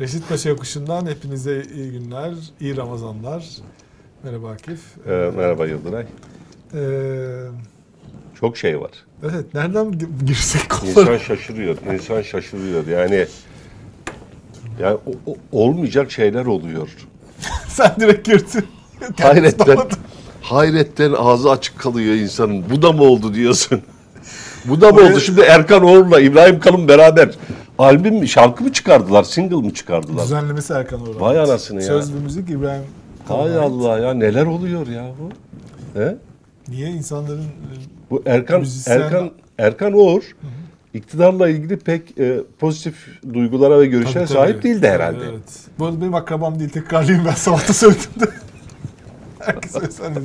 Reşit Paşa Yokuşu'ndan hepinize iyi günler, iyi Ramazanlar. Merhaba Akif. Ee, merhaba Yıldıray. Ee, Çok şey var. evet, nereden gi- girsek konulara? İnsan şaşırıyor. İnsan şaşırıyor. Yani yani o- o- olmayacak şeyler oluyor. Sen direkt girdin. Hayretten, hayretten ağzı açık kalıyor insanın. Bu da mı oldu diyorsun. Bu da mı oldu? Şimdi Erkan Oğur'la İbrahim Kalın beraber albüm şarkı mı çıkardılar, single mı çıkardılar? Düzenlemesi Erkan Oğur. Vay anasını ya. Söz ve müzik İbrahim Hay. Allah ya neler oluyor ya bu? He? Niye insanların Bu Erkan Müzisyen- Erkan Erkan Oğur iktidarla ilgili pek e, pozitif duygulara ve görüşlere Tabii, tabii. sahip değildi herhalde. Evet. Bu arada benim akrabam değil. Tekrarlayayım ben sabahta söyledim de. Sen de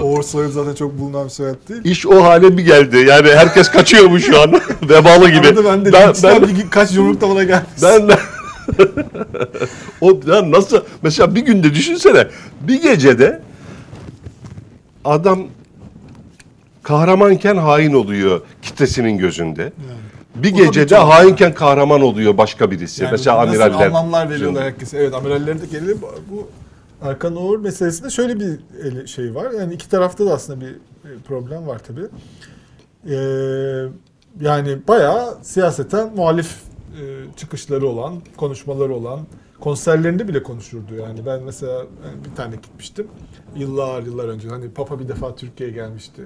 Oğur zaten çok bulunan bir soyad değil. İş o hale mi geldi? Yani herkes kaçıyor mu şu an? Vebalı gibi. Arada ben de ben, ben, bir, kaç yumruk da bana gelmiş. ben de- o ya nasıl mesela bir günde düşünsene bir gecede adam kahramanken hain oluyor kitlesinin gözünde. Yani. Bir bir gecede hainken kahraman oluyor başka birisi. Yani mesela nasıl amiraller. anlamlar veriyorlar herkese. Evet amiralleri de gelelim. Bu Erkan Oğur meselesinde şöyle bir şey var. Yani iki tarafta da aslında bir e, problem var tabii. Ee, yani bayağı siyaseten muhalif e, çıkışları olan, konuşmaları olan, konserlerinde bile konuşurdu. Yani ben mesela yani bir tane gitmiştim. Yıllar yıllar önce. Hani Papa bir defa Türkiye'ye gelmişti.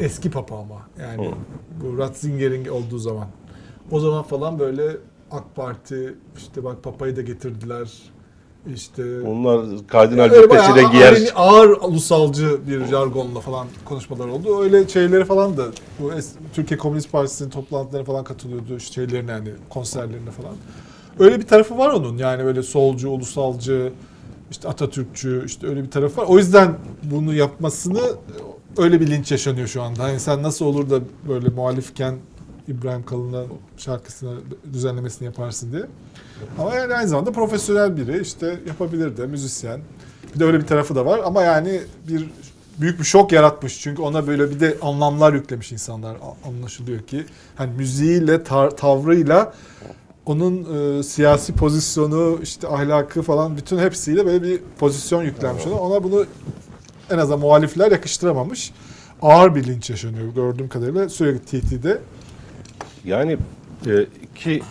Eski Papa ama. Yani bu Ratzinger'in olduğu zaman. O zaman falan böyle AK Parti işte bak Papa'yı da getirdiler. İşte Onlar kardinal Öyle cübbesi de bayağı giyer. ağır, ulusalcı bir jargonla falan konuşmalar oldu. Öyle şeyleri falan da bu Türkiye Komünist Partisi'nin toplantılarına falan katılıyordu. işte Şeylerine yani konserlerine falan. Öyle bir tarafı var onun. Yani böyle solcu, ulusalcı, işte Atatürkçü işte öyle bir tarafı var. O yüzden bunu yapmasını öyle bir linç yaşanıyor şu anda. Hani sen nasıl olur da böyle muhalifken İbrahim Kalın'a şarkısını düzenlemesini yaparsın diye. Ama yani aynı zamanda profesyonel biri işte yapabilir de müzisyen. Bir de öyle bir tarafı da var ama yani bir büyük bir şok yaratmış. Çünkü ona böyle bir de anlamlar yüklemiş insanlar anlaşılıyor ki. Hani müziğiyle, tar- tavrıyla onun e, siyasi pozisyonu, işte ahlakı falan bütün hepsiyle böyle bir pozisyon yüklenmiş ona. Ona bunu en azından muhalifler yakıştıramamış. Ağır bir linç yaşanıyor gördüğüm kadarıyla sürekli TT'de. Yani e, iki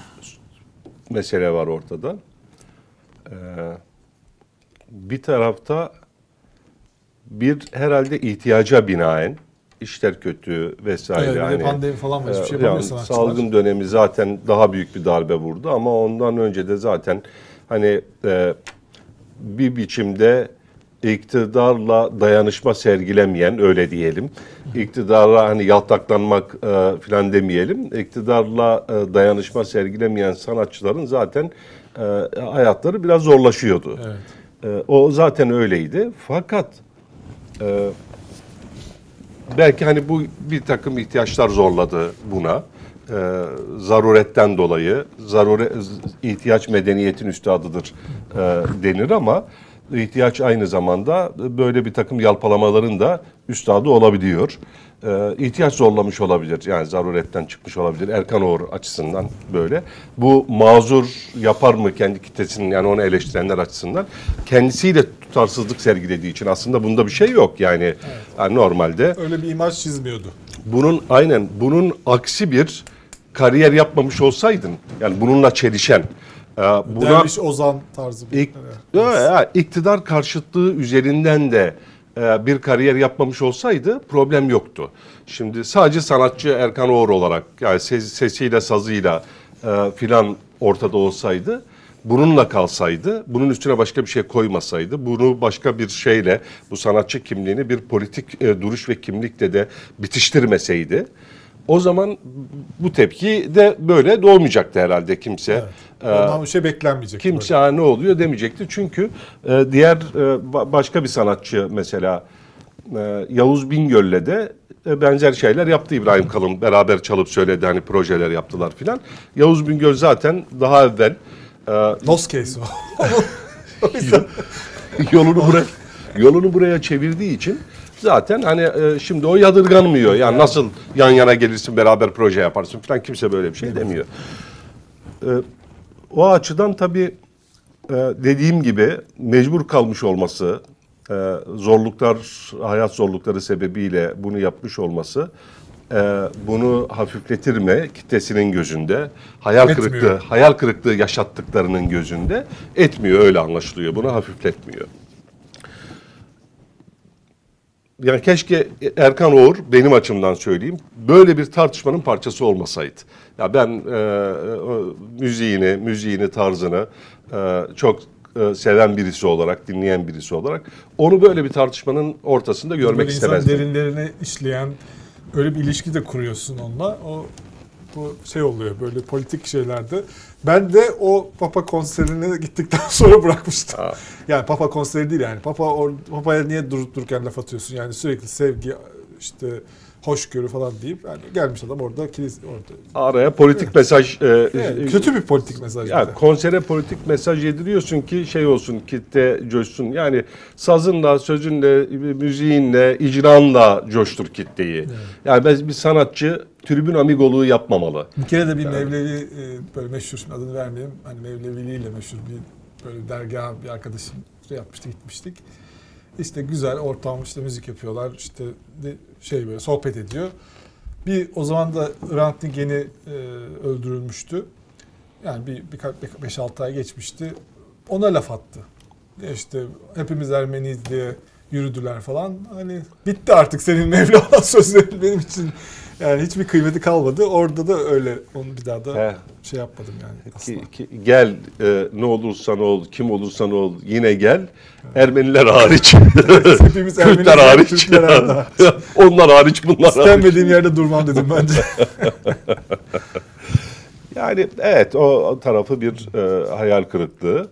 mesele var ortada. Ee, bir tarafta bir herhalde ihtiyaca binaen işler kötü vesaire. Evet, hani, pandemi falan var. Hiçbir şey e, yani salgın dönemi zaten daha büyük bir darbe vurdu ama ondan önce de zaten hani e, bir biçimde iktidarla dayanışma sergilemeyen öyle diyelim. İktidara hani yaltaklanmak e, falan demeyelim. İktidarla e, dayanışma sergilemeyen sanatçıların zaten e, hayatları biraz zorlaşıyordu. Evet. E, o zaten öyleydi. Fakat e, belki hani bu bir takım ihtiyaçlar zorladı buna. E, zaruretten dolayı, zarure, ihtiyaç medeniyetin üstadıdır e, denir ama ihtiyaç aynı zamanda böyle bir takım yalpalamaların da üstadı olabiliyor. E, ihtiyaç zorlamış olabilir. Yani zaruretten çıkmış olabilir. Erkan Oğur açısından böyle. Bu mazur yapar mı kendi kitlesinin yani onu eleştirenler açısından? Kendisiyle tutarsızlık sergilediği için aslında bunda bir şey yok. Yani, yani normalde Öyle bir imaj çizmiyordu. bunun aynen bunun aksi bir kariyer yapmamış olsaydın yani bununla çelişen e, buna Derviş Ozan tarzı bir. İk- Evet. İktidar karşıtlığı üzerinden de e, bir kariyer yapmamış olsaydı problem yoktu. Şimdi sadece sanatçı Erkan Oğur olarak yani ses- sesiyle sazıyla e, filan ortada olsaydı bununla kalsaydı, bunun üstüne başka bir şey koymasaydı, bunu başka bir şeyle bu sanatçı kimliğini bir politik e, duruş ve kimlikle de bitiştirmeseydi o zaman bu tepki de böyle doğmayacaktı herhalde kimse. Evet. Ondan bir şey beklenmeyecek. Kimse "Ha, ne oluyor demeyecekti. Çünkü e, diğer e, ba- başka bir sanatçı mesela e, Yavuz Bingöl'le de e, benzer şeyler yaptı İbrahim Kalın. Beraber çalıp söyledi hani projeler yaptılar filan. Yavuz Bingöl zaten daha evvel e, Nos case o. yolunu buraya yolunu buraya çevirdiği için zaten hani e, şimdi o yadırganmıyor. Yani nasıl yan yana gelirsin beraber proje yaparsın falan kimse böyle bir şey demiyor. E, O açıdan tabii e, dediğim gibi mecbur kalmış olması, e, zorluklar, hayat zorlukları sebebiyle bunu yapmış olması e, bunu hafifletir mi kitlesinin gözünde, hayal Etmiyor. kırıklığı, hayal kırıklığı yaşattıklarının gözünde etmiyor öyle anlaşılıyor. Bunu hafifletmiyor. Yani keşke Erkan Oğur benim açımdan söyleyeyim böyle bir tartışmanın parçası olmasaydı. Ya ben e, o müziğini, müziğini, tarzını e, çok e, seven birisi olarak, dinleyen birisi olarak onu böyle bir tartışmanın ortasında görmek Böyle insan istemezdim. derinlerine işleyen öyle bir ilişki de kuruyorsun onunla. O bu şey oluyor böyle politik şeylerde. Ben de o Papa konserine gittikten sonra bırakmıştım. Ha. Yani Papa konseri değil yani. Papa or, Papa'ya niye durup dururken laf atıyorsun? Yani sürekli sevgi işte hoşgörü falan deyip yani gelmiş adam orada kilis orada. Araya politik mesaj e, Evet, e, kötü bir politik mesaj. bir Ya de. konsere politik mesaj yediriyorsun ki şey olsun, kitle coşsun. Yani sazınla, sözünle, müziğinle, icranla coştur kitleyi. Yani ben bir sanatçı tribün amigoluğu yapmamalı. Bir kere de bir Mevlevi e, böyle meşhur şimdi adını vermeyeyim. Hani Mevleviliğiyle meşhur bir böyle dergah bir arkadaşım yapmıştı gitmiştik. İşte güzel ortam işte müzik yapıyorlar işte şey böyle sohbet ediyor. Bir o zaman da Hrant Dink yeni e, öldürülmüştü. Yani bir birkaç 5-6 ay geçmişti. Ona laf attı. İşte hepimiz Ermeniyiz diye yürüdüler falan. Hani bitti artık senin Mevlana sözlerin benim için. Yani hiçbir kıymeti kalmadı. Orada da öyle. Onu bir daha da He. şey yapmadım yani. Asla. Ki, ki- gel e, ne olursan ol, kim olursan ol yine gel. Ermeniler hariç. Hepimiz Kürtler hariç. Türkler hariç. Onlar hariç bunlar hariç. İstenmediğim yerde durmam dedim bence. Yani evet o tarafı bir e, hayal kırıklığı.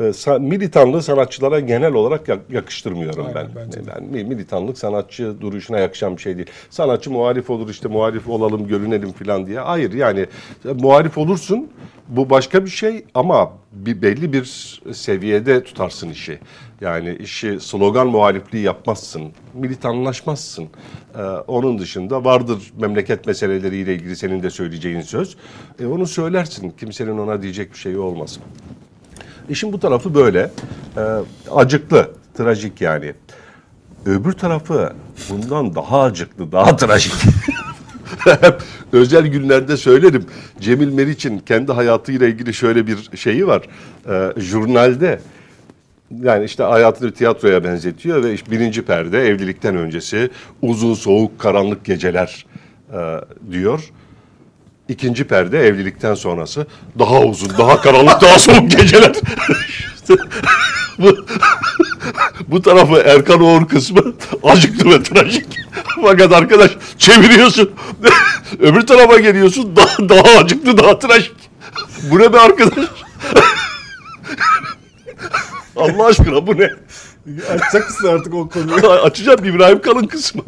E, militanlığı sanatçılara genel olarak yak- yakıştırmıyorum Aynen, ben. bence. Ben mi- militanlık sanatçı duruşuna yakışan bir şey değil. Sanatçı muhalif olur işte muhalif olalım, görünelim falan diye. Hayır yani muhalif olursun bu başka bir şey ama bir belli bir seviyede tutarsın işi. Yani işi slogan muhalifliği yapmazsın, militanlaşmazsın. Ee, onun dışında vardır memleket meseleleriyle ilgili senin de söyleyeceğin söz. E, onu söylersin, kimsenin ona diyecek bir şeyi olmaz. İşin bu tarafı böyle. Ee, acıklı, trajik yani. Öbür tarafı bundan daha acıklı, daha trajik. Özel günlerde söylerim. Cemil Meriç'in kendi hayatıyla ilgili şöyle bir şeyi var. Ee, jurnalde yani işte hayatını tiyatroya benzetiyor ve işte birinci perde evlilikten öncesi uzun soğuk karanlık geceler e, diyor. İkinci perde evlilikten sonrası daha uzun, daha karanlık, daha soğuk geceler. Bu, bu tarafı Erkan Oğur kısmı acıklı ve trajik. Fakat arkadaş çeviriyorsun. Öbür tarafa geliyorsun daha, daha acıklı, daha trajik. Bu ne be arkadaş? Allah aşkına bu ne? Açacak mısın artık o konuyu? Açacağım İbrahim Kalın kısmı.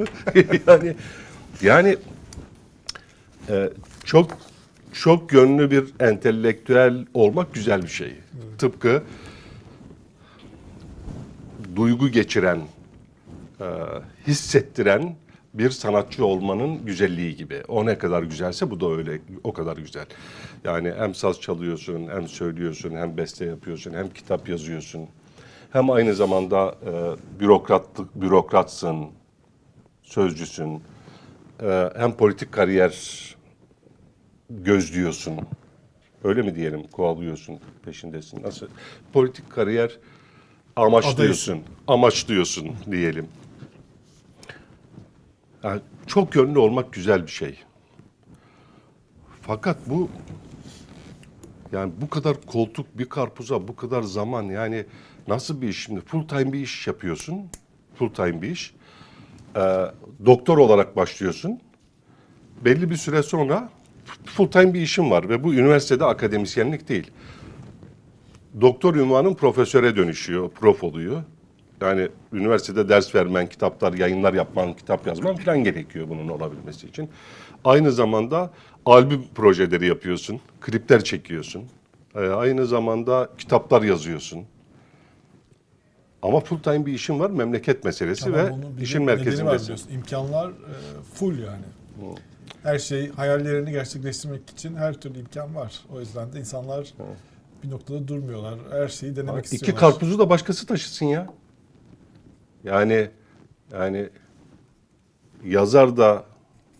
yani yani e, çok çok yönlü bir entelektüel olmak güzel bir şey. Tıpkı duygu geçiren, e, hissettiren bir sanatçı olmanın güzelliği gibi. O ne kadar güzelse bu da öyle o kadar güzel. Yani hem saz çalıyorsun, hem söylüyorsun, hem beste yapıyorsun, hem kitap yazıyorsun. Hem aynı zamanda e, bürokratlık, bürokratsın, sözcüsün, e, hem politik kariyer gözlüyorsun. Öyle mi diyelim? Kovalıyorsun, peşindesin. Nasıl? Politik kariyer amaçlıyorsun. Amaçlıyorsun diyelim. Yani çok yönlü olmak güzel bir şey. Fakat bu yani bu kadar koltuk bir karpuza bu kadar zaman yani nasıl bir iş şimdi full time bir iş yapıyorsun full time bir iş Ee, doktor olarak başlıyorsun belli bir süre sonra full time bir işin var ve bu üniversitede akademisyenlik değil doktor ünvanın profesöre dönüşüyor prof oluyor yani üniversitede ders vermen, kitaplar, yayınlar yapman, kitap yazman falan gerekiyor bunun olabilmesi için. Aynı zamanda albüm projeleri yapıyorsun, klipler çekiyorsun. Ee, aynı zamanda kitaplar yazıyorsun. Ama full time bir işin var, memleket meselesi Tamam, ve işin biliyorsun. İmkanlar e, full yani. Her şey hayallerini gerçekleştirmek için her türlü imkan var. O yüzden de insanlar bir noktada durmuyorlar. Her şeyi denemek İki istiyorlar. karpuzu da başkası taşısın ya. Yani yani yazar da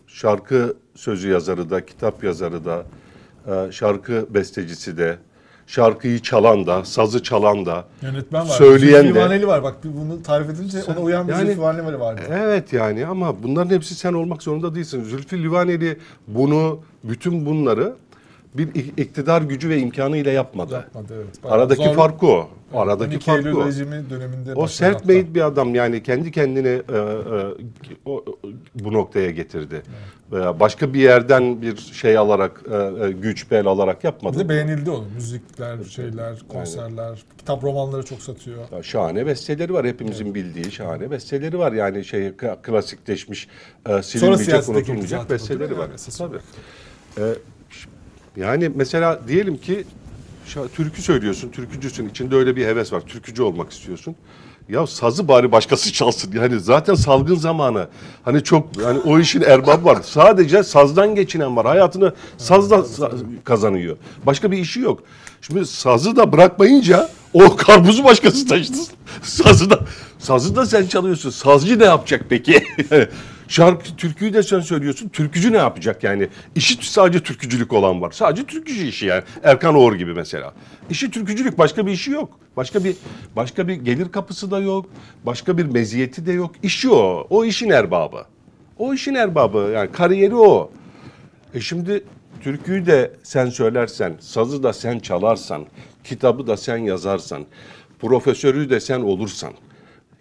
şarkı sözü yazarı da kitap yazarı da e, şarkı bestecisi de şarkıyı çalan da sazı çalan da Yönetmen var. Söyleyen Zülfü de. Livaneli var. Bak bunu tarif edince ona uyan bir yani- Zülfü Livaneli vardı. Evet yani ama bunların hepsi sen olmak zorunda değilsin. Zülfü Livaneli bunu bütün bunları bir ik- iktidar gücü ve imkanıyla yapmadı. Yapmadı evet. Aradaki zor- fark o. Aradaki 12 fark Eylül o. rejimi döneminde O self hatta. made bir adam yani kendi kendini e, e, o- bu noktaya getirdi. Veya başka bir yerden bir şey alarak e, e, güç bel alarak Bir yapmadı. de beğenildi onun. Müzikler, şeyler, konserler, kitap romanları çok satıyor. Şahane besteleri var hepimizin bildiği şahane besteleri var yani şey klasikleşmiş e, silinmeyecek unutulmayacak besteleri var. Tabii. E, yani mesela diyelim ki türkü söylüyorsun, türkücüsün içinde öyle bir heves var. Türkücü olmak istiyorsun. Ya sazı bari başkası çalsın. Yani zaten salgın zamanı. Hani çok hani o işin erbabı var. Sadece sazdan geçinen var. Hayatını sazdan sa- kazanıyor. Başka bir işi yok. Şimdi sazı da bırakmayınca o karpuzu başkası taşıdı. Sazı da sazı da sen çalıyorsun. Sazcı ne yapacak peki? Şarkı, türküyü de sen söylüyorsun. Türkücü ne yapacak yani? İşi sadece türkücülük olan var. Sadece türkücü işi yani. Erkan Oğur gibi mesela. İşi türkücülük başka bir işi yok. Başka bir başka bir gelir kapısı da yok. Başka bir meziyeti de yok. İşi o. O işin erbabı. O işin erbabı yani kariyeri o. E şimdi türküyü de sen söylersen, sazı da sen çalarsan, kitabı da sen yazarsan, profesörü de sen olursan,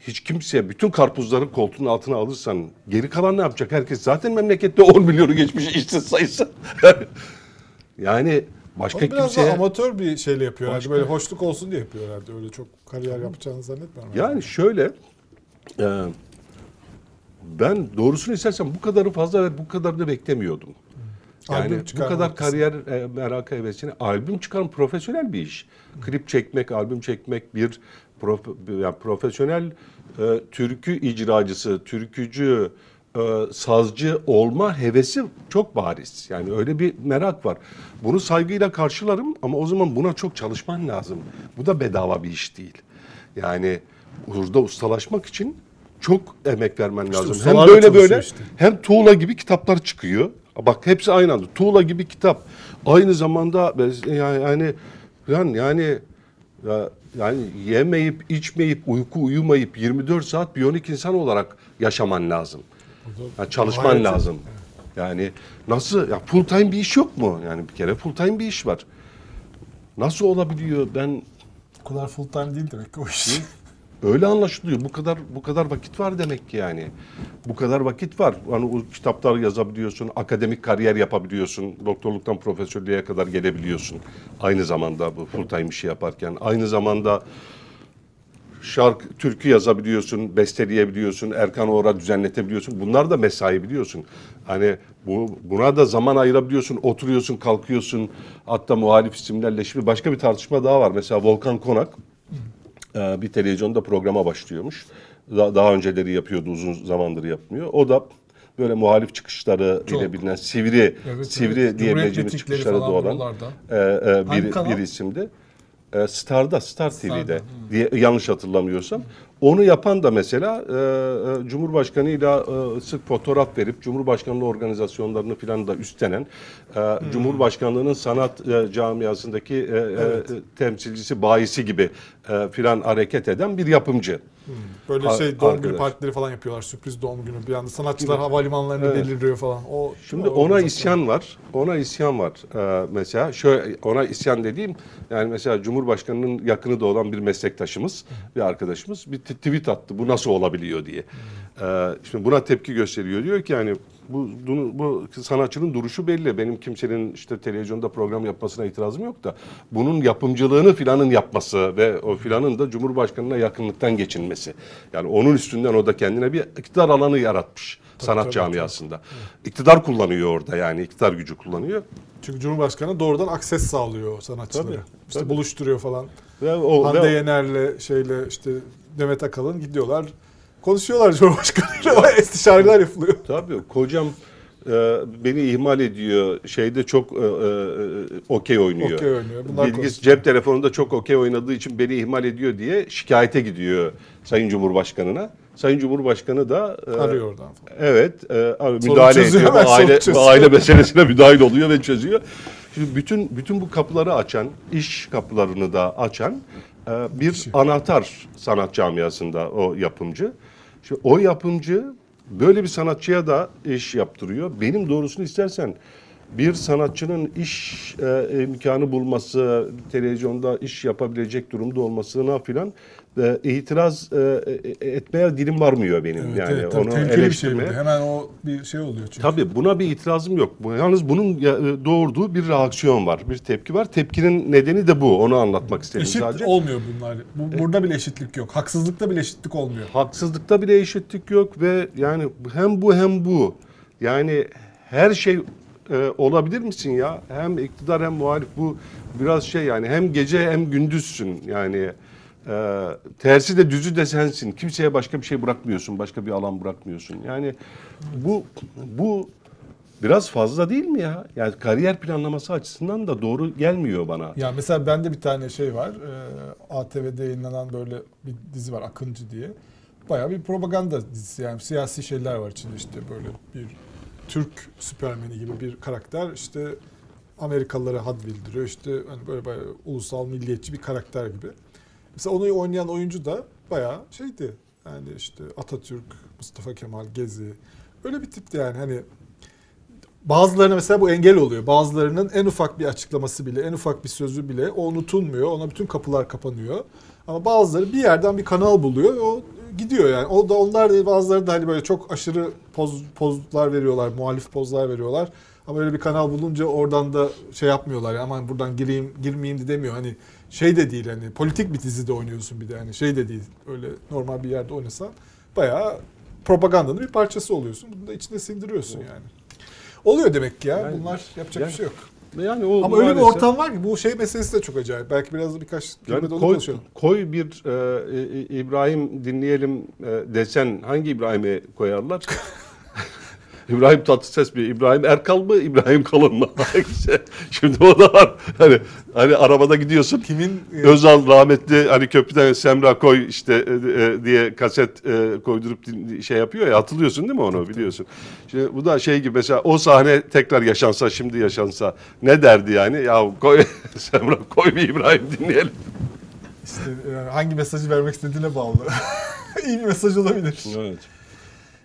hiç kimse bütün karpuzları koltuğun altına alırsan geri kalan ne yapacak? Herkes zaten memlekette 10 milyonu geçmiş işsiz sayısı. yani başka O biraz kimseye... da amatör bir şeyle yapıyor. herhalde. Böyle hoşluk olsun diye yapıyor herhalde. Öyle çok kariyer yapacağını zannetmiyorum. Yani şöyle, e, ben doğrusunu istersen bu kadarı fazla ve bu kadar da beklemiyordum. Yani Albüm bu kadar kariyer e, merakı hevesine albüm çıkarım profesyonel bir iş. Klip çekmek, albüm çekmek bir prof- yani profesyonel e, türkü icracısı, türkücü, e, sazcı olma hevesi çok bariz. Yani öyle bir merak var. Bunu saygıyla karşılarım ama o zaman buna çok çalışman lazım. Bu da bedava bir iş değil. Yani burada ustalaşmak için çok emek vermen lazım. Hem böyle böyle işte. hem tuğla gibi kitaplar çıkıyor. Bak hepsi aynı anda. Tuğla gibi kitap. Aynı zamanda yani yani yani, yani ya- yani yemeyip, içmeyip, uyku uyumayıp 24 saat biyonik insan olarak yaşaman lazım. Yani çalışman lazım. Yani nasıl ya full time bir iş yok mu? Yani bir kere full time bir iş var. Nasıl olabiliyor? Ben O kadar full time değil demek ki o iş. Öyle anlaşılıyor. Bu kadar bu kadar vakit var demek ki yani. Bu kadar vakit var. Hani o kitaplar yazabiliyorsun, akademik kariyer yapabiliyorsun, doktorluktan profesörlüğe kadar gelebiliyorsun. Aynı zamanda bu full time işi yaparken aynı zamanda şarkı, türkü yazabiliyorsun, besteleyebiliyorsun, Erkan Oğur'a düzenletebiliyorsun. Bunlar da mesai biliyorsun. Hani bu buna da zaman ayırabiliyorsun, oturuyorsun, kalkıyorsun. Hatta muhalif isimlerle şimdi başka bir tartışma daha var. Mesela Volkan Konak bir televizyonda programa başlıyormuş. Da- Daha önceleri yapıyordu, uzun zamandır yapmıyor. O da böyle muhalif çıkışları Çok. ile bilinen sivri, Evet, sivri evet. Diyebileceğimiz olan buralarda. e, e, bir, bir isimdi. E, Star'da, Star TV'de Star'da, diye yanlış hatırlamıyorsam. Onu yapan da mesela e, e, Cumhurbaşkanıyla e, sık fotoğraf verip Cumhurbaşkanlığı organizasyonlarını filan da üstlenen e, Cumhurbaşkanlığının sanat e, camiasındaki e, e, Evet. temsilcisi, bayisi gibi e, filan hareket eden bir yapımcı. Böyle Ar- şey doğum günü arkadaş. partileri falan yapıyorlar. Sürpriz doğum günü. Bir anda sanatçılar havalimanlarını Evet. belirliyor falan. O Şimdi o ona isyan var. Ona isyan var. Ee, mesela şöyle ona isyan dediğim yani mesela Cumhurbaşkanının yakını da olan bir meslektaşımız, bir arkadaşımız bir tweet attı. Bu nasıl olabiliyor diye. Ee, şimdi buna tepki gösteriyor. Diyor ki yani bu, bunu, bu sanatçının duruşu belli. Benim kimsenin işte televizyonda program yapmasına itirazım yok da bunun yapımcılığını filanın yapması ve o filanın da Cumhurbaşkanına yakınlıktan geçinmesi. Yani onun üstünden o da kendine bir iktidar alanı yaratmış sanat tabii, camiasında. İktidar kullanıyor orada yani iktidar gücü kullanıyor. Çünkü Cumhurbaşkanı doğrudan akses sağlıyor sanatçılara. Tabii, işte tabii. buluşturuyor falan. Ve o Hande ve, Yener'le şeyle işte Demet Akalın gidiyorlar. Konuşuyorlar Cumhurbaşkanı'yla. O istişareler yapılıyor. tabii kocam e, beni ihmal ediyor. Şeyde çok e, e, okey oynuyor. Okey oynuyor. Bunlar Bilgis cep telefonunda çok okey oynadığı için beni ihmal ediyor diye şikayete gidiyor Sayın Cumhurbaşkanı'na. Sayın Cumhurbaşkanı da e, Arıyor oradan falan. Evet, e, müdahale ediyor. Aile, aile meselesine müdahil oluyor ve çözüyor. Şimdi bütün bütün bu kapıları açan, iş kapılarını da açan e, bir anahtar sanat camiasında o yapımcı. Şimdi o yapımcı böyle bir sanatçıya da iş yaptırıyor. Benim doğrusunu istersen bir sanatçının iş e, imkanı bulması, televizyonda iş yapabilecek durumda olmasına filan e, itiraz e, e, etmeye dilim varmıyor benim. Evet, yani evet, onu tehlikeli bir şey bu. Hemen o bir şey oluyor çünkü. Tabii buna bir itirazım yok. Yalnız bunun e, doğurduğu bir reaksiyon var, bir tepki var. Tepkinin nedeni de bu. Onu anlatmak istedim Eşit sadece. olmuyor bunlar. Bu, burada bile eşitlik yok. Haksızlıkta bile eşitlik olmuyor. Haksızlıkta bile eşitlik yok ve yani hem bu hem bu. Yani her şey e, olabilir misin ya? Hem iktidar hem muhalif bu biraz şey yani hem gece hem gündüzsün yani. E, tersi de düzü de sensin. Kimseye başka bir şey bırakmıyorsun, başka bir alan bırakmıyorsun. Yani bu bu biraz fazla değil mi ya? Yani kariyer planlaması açısından da doğru gelmiyor bana. Ya mesela bende bir tane şey var. Ee, ATV'de yayınlanan böyle bir dizi var Akıncı diye. Bayağı bir propaganda dizisi yani siyasi şeyler var içinde işte böyle bir Türk süpermeni gibi bir karakter işte Amerikalılara had bildiriyor işte hani böyle bayağı ulusal milliyetçi bir karakter gibi. Mesela onu oynayan oyuncu da bayağı şeydi yani işte Atatürk, Mustafa Kemal, Gezi öyle bir tipti yani hani Bazılarına mesela bu engel oluyor. Bazılarının en ufak bir açıklaması bile, en ufak bir sözü bile o unutulmuyor. Ona bütün kapılar kapanıyor. Ama bazıları bir yerden bir kanal buluyor. O gidiyor yani. O da onlar da bazıları da hani böyle çok aşırı poz, pozlar veriyorlar, muhalif pozlar veriyorlar. Ama öyle bir kanal bulunca oradan da şey yapmıyorlar. Yani aman buradan gireyim, girmeyeyim de demiyor. Hani şey de değil hani politik bir dizide oynuyorsun bir de hani şey de değil. Öyle normal bir yerde oynasan bayağı propagandanın bir parçası oluyorsun. Bunu da içine sindiriyorsun yani. Oluyor demek ki ya. Yani- Bunlar yapacak yani- bir şey yok. Yani o Ama öyle bir maalesef- ortam var ki bu şey meselesi de çok acayip. Belki biraz da birkaç Yani kelime de onu koy, konuşalım. koy bir e, e, İbrahim dinleyelim e, desen hangi İbrahim'i koyarlar? İbrahim Tatlıses mi? İbrahim Erkal mı? İbrahim Kalın mı? Hangisi? Şimdi o da var. Hani, hani arabada gidiyorsun. Kimin e, Özal rahmetli hani köprüden Semra koy işte e, e, diye kaset e, koydurup din- şey yapıyor ya hatırlıyorsun değil mi onu biliyorsun. Şimdi bu da şey gibi mesela o sahne tekrar yaşansa şimdi yaşansa ne derdi yani ya koy Semra koy bir İbrahim dinleyelim. işte e, hangi mesajı vermek istediğine bağlı. İyi bir mesaj olabilir. Evet.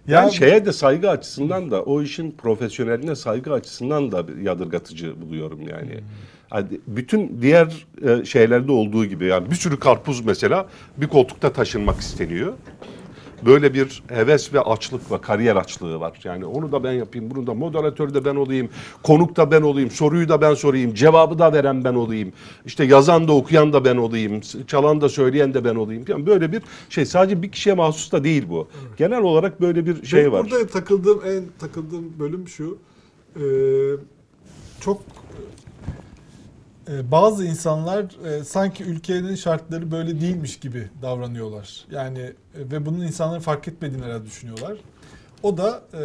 Ya Yani şeye de saygı açısından da o işin profesyoneline saygı açısından da yadırgatıcı buluyorum yani. Hani bütün diğer e, şeylerde olduğu gibi yani bir sürü karpuz mesela bir koltukta taşınmak isteniyor. Böyle bir heves ve açlık ve kariyer açlığı var. Yani onu da ben yapayım, bunu da moderatör de ben olayım, konuk da ben olayım, soruyu da ben sorayım, cevabı da veren ben olayım. İşte yazan da okuyan da ben olayım, çalan da söyleyen de ben olayım. Yani böyle bir şey sadece bir kişiye mahsus da değil bu. Genel olarak böyle bir şey Benim var. burada takıldığım en takıldığım bölüm şu. e, çok bazı insanlar e, sanki ülkenin şartları böyle değilmiş gibi davranıyorlar. Yani e, ve bunun insanların fark etmediğini herhalde düşünüyorlar. O da e,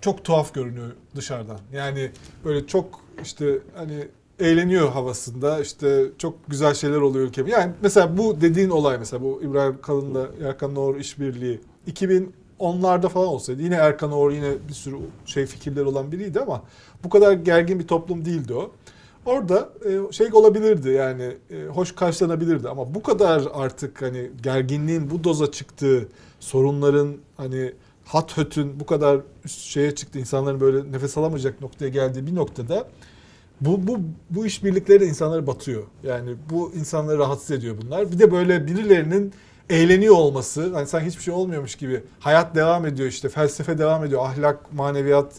çok tuhaf görünüyor dışarıdan. Yani böyle çok işte hani eğleniyor havasında işte çok güzel şeyler oluyor ülkede. Yani mesela bu dediğin olay mesela bu İbrahim Kalın'la Erkan Oğur işbirliği 2010'larda falan olsaydı yine Erkan Oğur yine bir sürü şey fikirler olan biriydi ama bu kadar gergin bir toplum değildi o. Orada e, şey olabilirdi yani e, hoş karşılanabilirdi ama bu kadar artık hani gerginliğin bu doza çıktığı sorunların hani hat hötün bu kadar üst şeye çıktı insanların böyle nefes alamayacak noktaya geldiği bir noktada bu bu bu işbirlikleri insanları batıyor. Yani bu insanları rahatsız ediyor bunlar. Bir de böyle birilerinin eğleniyor olması, hani sanki hiçbir şey olmuyormuş gibi. Hayat devam ediyor işte, felsefe devam ediyor, ahlak, maneviyat,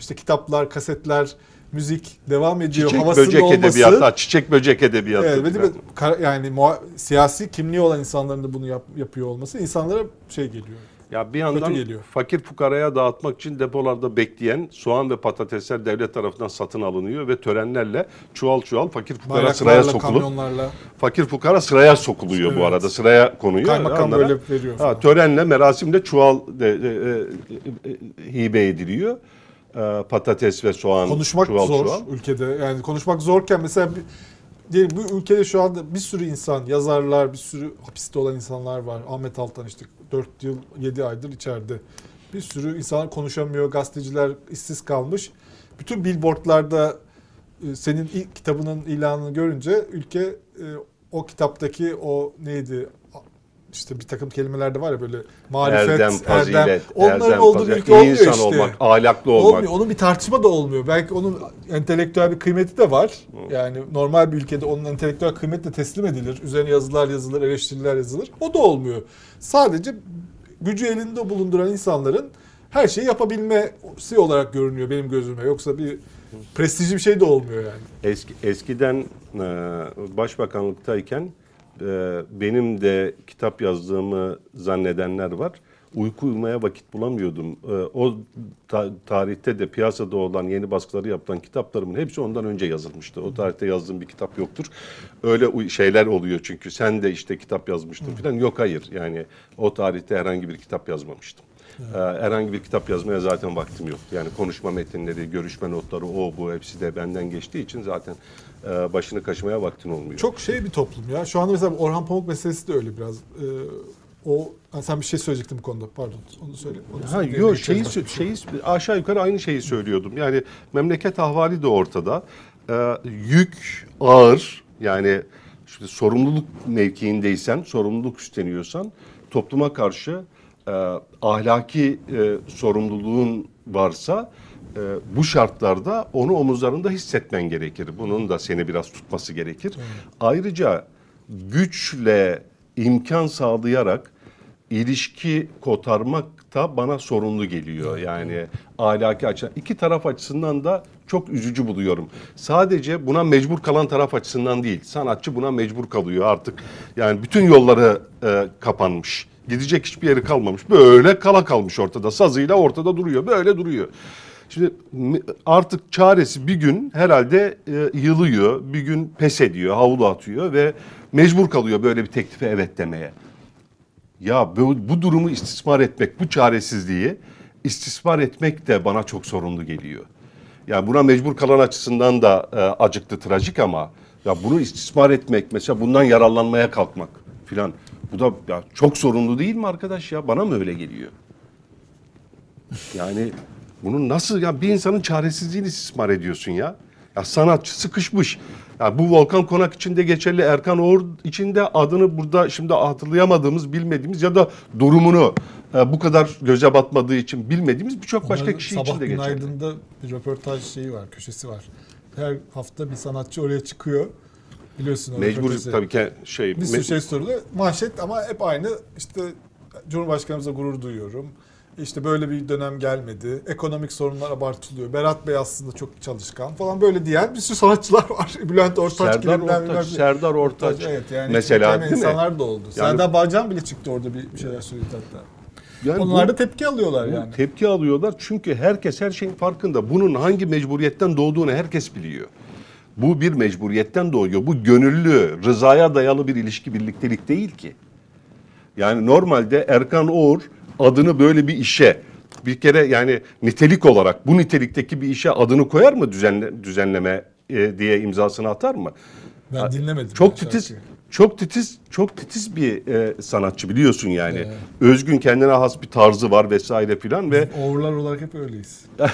işte kitaplar, kasetler, müzik devam ediyor. Çiçek Havasının böcek olması. edebiyatı, çiçek böcek edebiyatı. Evet, ve de yani muha- siyasi kimliği olan insanların da bunu yap- yapıyor olması insanlara şey geliyor. Ya bir yandan geliyor. fakir fukaraya dağıtmak için depolarda bekleyen soğan ve patatesler devlet tarafından satın alınıyor ve törenlerle çuval çuval fakir fukara sıraya sokulup fakir fukara sıraya sokuluyor bu Evet. arada. Sıraya konuyor. Kaymakam Onlara- böyle veriyor Ha, falan. törenle, merasimle çuval de, de- e, e, e, hibe ediliyor. E, patates ve soğan, konuşmak çuval zor çuval. ülkede. Yani konuşmak zorken mesela bir, diyelim bu ülkede şu anda bir sürü insan, yazarlar, bir sürü hapiste olan insanlar var. Ahmet Altan işte 4 yıl 7 aydır içeride. Bir sürü insan konuşamıyor, gazeteciler işsiz kalmış. Bütün billboardlarda e, senin ilk kitabının ilanını görünce ülke e, o kitaptaki o neydi işte bir takım kelimeler de var ya böyle marifet, Erdem, fazilet, onların erdem, olduğu bir fazilet, ülke olmuyor insan işte. olmak, ahlaklı olmak. Olmuyor. Onun bir tartışma da olmuyor. Belki onun entelektüel bir kıymeti de var. Yani normal bir ülkede onun entelektüel kıymeti de teslim edilir. Üzerine yazılar yazılır, eleştiriler yazılır. O da olmuyor. Sadece gücü elinde bulunduran insanların her şeyi yapabilmesi olarak görünüyor benim gözüme. Yoksa bir prestijli bir şey de olmuyor yani. Eski, eskiden e, başbakanlıktayken e, benim de kitap yazdığımı zannedenler var. Uyku uyumaya vakit bulamıyordum. E, o ta- tarihte de piyasada olan yeni baskıları yapılan kitaplarımın hepsi ondan önce yazılmıştı. O tarihte yazdığım bir kitap yoktur. Öyle şeyler oluyor çünkü sen de işte kitap yazmıştın falan. Yok hayır yani o tarihte herhangi bir kitap yazmamıştım. E, herhangi bir kitap yazmaya zaten vaktim yok. Yani konuşma metinleri, görüşme notları, o bu hepsi de benden geçtiği için zaten e, başını kaşımaya vaktin olmuyor. Çok şey bir toplum ya. Şu anda mesela Orhan Pamuk meselesi de öyle biraz. Ee, o Ha, sen bir şey söyleyecektin bu konuda. Pardon. Onu söyle. Onu Ha yok şeyi, başka bir sö- şey. şeyi aşağı yukarı aynı şeyi söylüyordum. Yani memleket ahvali de ortada. Ee, yük ağır. Yani şimdi sorumluluk mevkiindeysen, sorumluluk üstleniyorsan topluma karşı e, ahlaki e, sorumluluğun varsa e, bu şartlarda onu omuzlarında hissetmen gerekir. Bunun da seni biraz tutması gerekir. Ayrıca güçle imkan sağlayarak ilişki kotarmak da bana sorunlu geliyor. Yani ahlaki açıdan. iki taraf açısından da çok üzücü buluyorum. Sadece buna mecbur kalan taraf açısından değil. Sanatçı buna mecbur kalıyor artık. Yani bütün yolları e, kapanmış. Gidecek hiçbir yeri kalmamış. Böyle kala kalmış ortada. Sazıyla ortada duruyor. Böyle duruyor. Şimdi artık çaresi bir gün herhalde e, yılıyor, bir gün pes ediyor, havlu atıyor ve mecbur kalıyor böyle bir teklife evet demeye. Ya bu, bu durumu istismar etmek, bu çaresizliği istismar etmek de bana çok sorunlu geliyor. Yani buna mecbur kalan açısından da e, acıklı, trajik ama ya bunu istismar etmek, mesela bundan yararlanmaya kalkmak filan. Bu da ya çok sorunlu değil mi arkadaş ya? Bana mı öyle geliyor? Yani bunun nasıl ya bir insanın çaresizliğini istismar ediyorsun ya? Ya sanatçı sıkışmış. Ya bu Volkan Konak için de geçerli, Erkan Oğur için de adını burada şimdi hatırlayamadığımız, bilmediğimiz ya da durumunu e, bu kadar göze batmadığı için bilmediğimiz birçok başka Onların kişi Sabah için de geçerli. Günaydın'da bir röportaj şeyi var, köşesi var. Her hafta bir sanatçı oraya çıkıyor. Biliyorsun Mecbur röportajı. tabii ki şey Bir sürü şey soruluyor. Manşet ama hep aynı. İşte Cumhurbaşkanımıza gurur duyuyorum. İşte böyle bir dönem gelmedi. Ekonomik sorunlar abartılıyor. Berat Bey aslında çok çalışkan falan böyle diyen bir sürü sanatçılar var. Bülent Ortaç Serdar gibi bilmem Ortaç, ne. Serdar Ortaç Evet yani mesela değil mi? insanlar da oldu. Yani- Serdar Bağcan bile çıktı orada bir şeyler söyledi hatta. Yani Onlar bu- da tepki alıyorlar yani. Tepki alıyorlar çünkü herkes her şeyin farkında. Bunun hangi mecburiyetten doğduğunu herkes biliyor. Bu bir mecburiyetten doğuyor. Bu gönüllü, rızaya dayalı bir ilişki, birliktelik değil ki. Yani normalde Erkan Oğur adını böyle bir işe bir kere yani nitelik olarak bu nitelikteki bir işe adını koyar mı düzenle, düzenleme e, diye imzasını atar mı? Ben dinlemedim. Çok titiz, şarkıyı. çok titiz, çok titiz bir e, sanatçı biliyorsun yani. Evet. Özgün kendine has bir tarzı var vesaire filan ve Oğurlar olarak hep öyleyiz.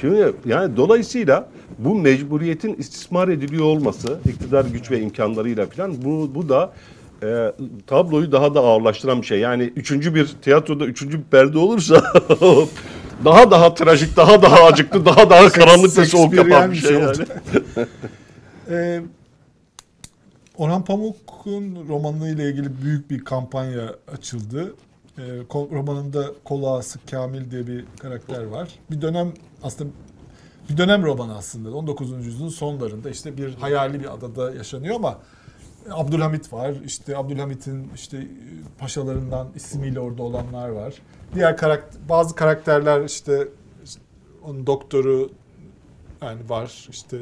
Şimdi yani dolayısıyla bu mecburiyetin istismar ediliyor olması, iktidar güç ve imkanlarıyla falan bu bu da e, tabloyu daha da ağırlaştıran bir şey. Yani üçüncü bir tiyatroda üçüncü bir perde olursa daha daha trajik, daha daha acıklı, daha daha karanlık ve soğuk yapan bir şey yani. şey oldu. Ee, Orhan Pamuk'un romanıyla ilgili büyük bir kampanya açıldı. Ee, romanında kol ağası Kamil diye bir karakter var. Bir dönem aslında bir dönem romanı aslında. 19. yüzyılın sonlarında işte bir hayali bir adada yaşanıyor ama Abdülhamit var. İşte Abdülhamit'in işte paşalarından ismiyle orada olanlar var. Diğer karakter bazı karakterler işte, onun doktoru yani var işte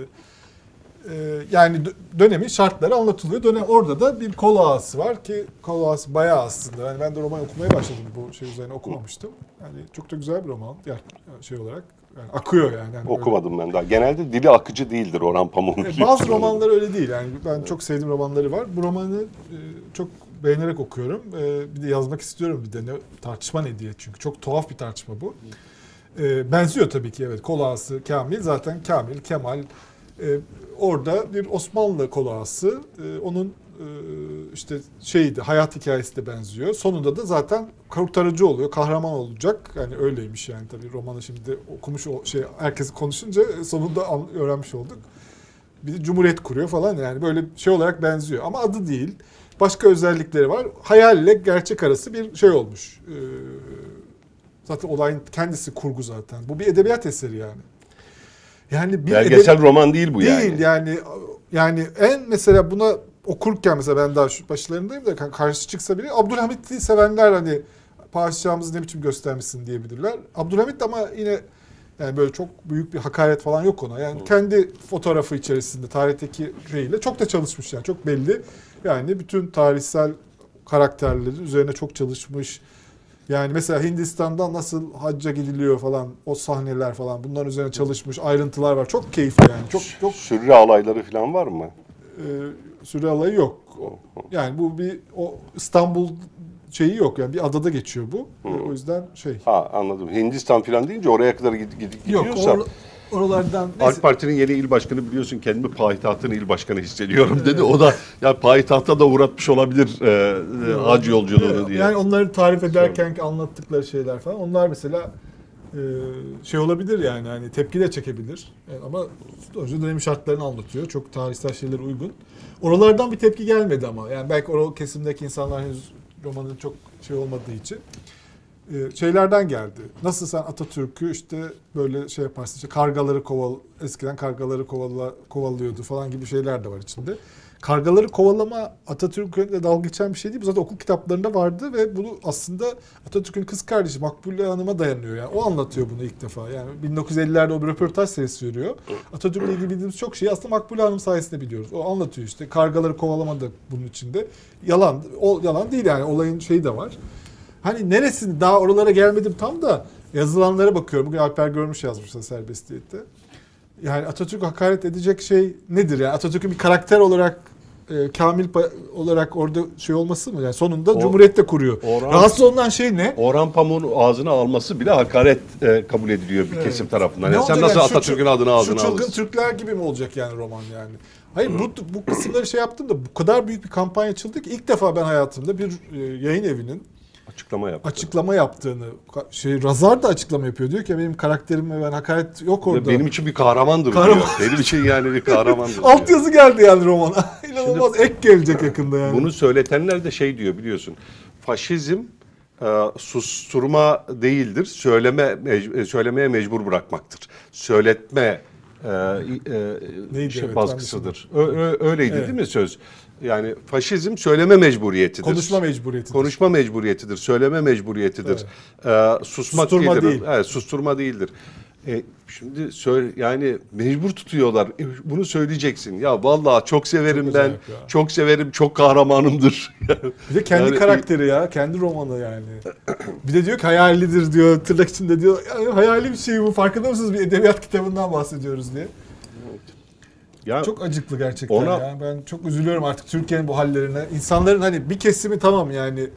e, yani dö- dönemin şartları anlatılıyor. Dönem orada da bir kol ağası var ki kol ağası bayağı aslında. Yani ben de roman okumaya başladım bu şey üzerine okumamıştım. Yani çok da güzel bir roman. Yani şey olarak yani akıyor yani. yani Okumadım ben daha. Genelde dili akıcı değildir Orhan Pamuk'un. Öyle. E, Bazı romanlar öyle değil. Yani ben çok sevdiğim romanları var. Bu romanı e, çok beğenerek okuyorum. E, bir de yazmak istiyorum bir de ne tartışma ne diye çünkü çok tuhaf bir tartışma bu. E, benziyor tabii ki evet. Kol ağası Kamil zaten Kamil Kemal e, orada bir Osmanlı kol ağası. E, onun işte şeydi hayat hikayesi de benziyor. Sonunda da zaten kurtarıcı oluyor, kahraman olacak. Yani öyleymiş yani tabii romanı şimdi okumuş o şey herkes konuşunca sonunda öğrenmiş olduk. Bir de cumhuriyet kuruyor falan yani böyle şey olarak benziyor ama adı değil. Başka özellikleri var. Hayalle gerçek arası bir şey olmuş. Ee, zaten olayın kendisi kurgu zaten. Bu bir edebiyat eseri yani. Yani bir Belgesel edebi- roman değil bu yani. Değil yani yani en mesela buna okurken mesela ben daha şu başlarındayım da ka- karşı çıksa biri Abdülhamit'i sevenler hani padişahımızı ne biçim göstermişsin diyebilirler. Abdülhamit ama yine yani böyle çok büyük bir hakaret falan yok ona. Yani kendi fotoğrafı içerisinde tarihteki şeyiyle çok da çalışmış yani çok belli. Yani bütün tarihsel karakterleri üzerine çok çalışmış. Yani mesela Hindistan'da nasıl hacca gidiliyor falan o sahneler falan bunların üzerine çalışmış ayrıntılar var. Çok keyifli yani. Çok çok Sürre alayları falan var mı? e, süre alayı yok. Yani bu bir o İstanbul şeyi yok yani bir adada geçiyor bu. E, O yüzden şey. Ha anladım. Hindistan falan deyince oraya kadar gid, gid, Yok gidiyorsa. or- oralardan AK Parti'nin yeni il başkanı biliyorsun kendimi payitahtın il başkanı hissediyorum dedi. O da ya payitahta da uğratmış olabilir e, e, hac yolculuğunu diye. Yani onları tarif ederken ki anlattıkları şeyler falan onlar mesela şey olabilir yani hani tepki de çekebilir. Yani ama sonuçta dönemin şartlarını anlatıyor. Çok tarihsel şeylere uygun. Oralardan bir tepki gelmedi ama. Yani belki o kesimdeki insanlar henüz romanın çok şey olmadığı için e, şeylerden geldi. Nasıl sen Atatürk'ü işte böyle şey yaparsın işte kargaları koval eskiden kargaları kovala, kovalıyordu falan gibi şeyler de var içinde. Kargaları kovalama Atatürk'le dalga geçen bir şey değil. Bu zaten okul kitaplarında vardı ve bunu aslında Atatürk'ün kız kardeşi Makbule Hanım'a dayanıyor. Yani o anlatıyor bunu ilk defa. Yani 1950'lerde o bir röportaj serisi veriyor. Atatürk'le ilgili bildiğimiz çok şeyi aslında Makbule Hanım sayesinde biliyoruz. O anlatıyor işte. Kargaları kovalama da bunun içinde. Yalan. O yalan değil yani. Olayın şeyi de var. Hani neresini daha oralara gelmedim tam da yazılanlara bakıyorum. Bugün Alper Görmüş yazmışlar serbestiyette. Yani Atatürk hakaret edecek şey nedir? Yani Atatürk'ün bir karakter olarak e, kamil olarak orada şey olması mı? Yani sonunda O- Cumhuriyet'te kuruyor. Orhan- Rahatsız olunan şey ne? Orhan Pamuk'un ağzına alması bile hakaret e, kabul ediliyor bir kesim tarafından. Yani sen nasıl yani? Atatürk'ün adını ağzına Şu çılgın alırsın? Türkler gibi mi olacak yani roman yani? Hayır bu, bu kısımları şey yaptım da bu kadar büyük bir kampanya açıldı ki ilk defa ben hayatımda bir e, yayın evinin Açıklama yap. açıklama yaptığını şey Razar da açıklama yapıyor diyor ki benim karakterime ben hakaret yok orada. Benim için bir kahramandır Kahraman. diyor. Benim için yani bir kahramandır. Alt yazı geldi yani romana. İnanılmaz ek gelecek yakında yani. Bunu söyletenler de şey diyor biliyorsun. Faşizm e, susturma değildir. Söyleme mec- e, söylemeye mecbur bırakmaktır. Söyletme e, e, Neydi, şey, evet, baskısıdır. Ö- ö- öyleydi Evet. değil mi söz? Yani faşizm söyleme mecburiyetidir. Konuşma mecburiyetidir. Konuşma mecburiyetidir, söyleme mecburiyetidir. Ee, susmak Susturma değildir. değil. Evet, susturma değildir. E, şimdi söyle yani mecbur tutuyorlar. E, bunu söyleyeceksin. Ya vallahi çok severim Çok ben. Çok severim. Çok kahramanımdır. Bir de kendi Yani- karakteri ya, kendi romanı yani. Bir de diyor ki hayalidir diyor, tırnak içinde diyor. Yani hayali bir şey bu, farkında mısınız? Bir edebiyat kitabından bahsediyoruz diye. ya Çok acıklı gerçekten Ona- ya. Ben çok üzülüyorum artık Türkiye'nin bu hallerine. İnsanların hani bir kesimi tamam yani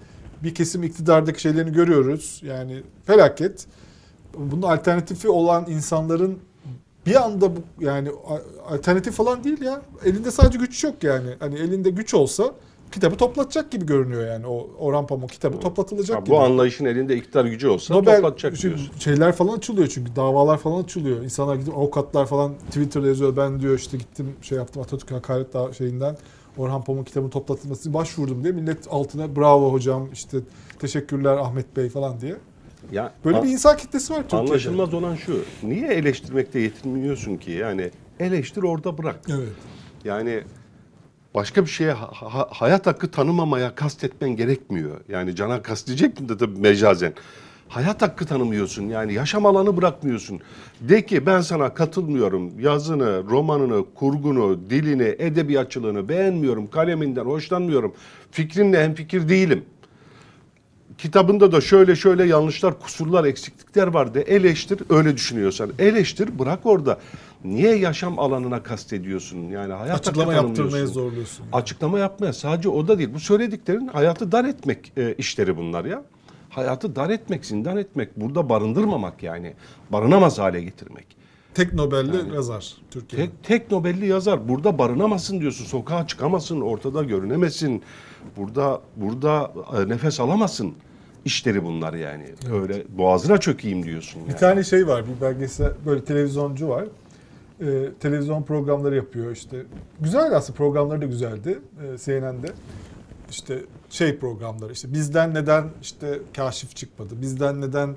bir kesim iktidardaki şeylerini görüyoruz. Yani felaket. Bunun alternatifi olan insanların bir anda bu yani alternatif falan değil ya. Elinde sadece güç yok yani. Hani elinde güç olsa kitabı toplatacak gibi görünüyor yani. O Orhan Pamuk kitabı toplatılacak ha, gibi. bu anlayışın elinde iktidar gücü olsa Nobel toplatacak şey- diyorsun. şeyler falan açılıyor çünkü davalar falan açılıyor. İnsanlar gidip avukatlar falan Twitter'da yazıyor. Ben diyor işte gittim şey yaptım Atatürk hakaret da- şeyinden Orhan Pamuk kitabının toplatılmasını başvurdum diye millet altına bravo hocam işte teşekkürler Ahmet Bey falan diye. Ya, Böyle bir insan kitlesi var Türkiye'de. Anlaşılmaz olan şu. Niye eleştirmekte yetinmiyorsun ki? Yani eleştir orada bırak. Evet. Yani başka bir şeye ha- ha- hayat hakkı tanımamaya kastetmen gerekmiyor. Yani cana kastedecektin de tabii mecazen. hayat hakkı tanımıyorsun. Yani yaşam alanı bırakmıyorsun. De ki ben sana katılmıyorum. Yazını, romanını, kurgunu, dilini, edebiyatçılığını beğenmiyorum. Kaleminden hoşlanmıyorum. Fikrinle hemfikir değilim kitabında da şöyle şöyle yanlışlar, kusurlar, eksiklikler var de eleştir öyle düşünüyorsan. Eleştir bırak orada. Niye yaşam alanına kastediyorsun? Yani hayat Açıklama yaptırmaya zorluyorsun. Açıklama yapmaya sadece o da değil. Bu söylediklerin hayatı dar etmek e, işleri bunlar ya. Hayatı dar etmek, zindan etmek, burada barındırmamak yani. Barınamaz hale getirmek. Tek Nobel'li yazar Türkiye'de. Tek, tek Nobel'li yazar. Burada barınamazsın diyorsun. Sokağa çıkamazsın, ortada görünemesin. Burada burada e, nefes alamazsın. İşleri bunlar yani. Öyle boğazına çökeyim diyorsun yani. Bir tane şey var, bir belgesel, böyle televizyoncu var. Ee, televizyon programları yapıyor işte. Güzel aslında programları da güzeldi e, CNN'de. İşte şey programları işte bizden neden işte kaşif çıkmadı, bizden neden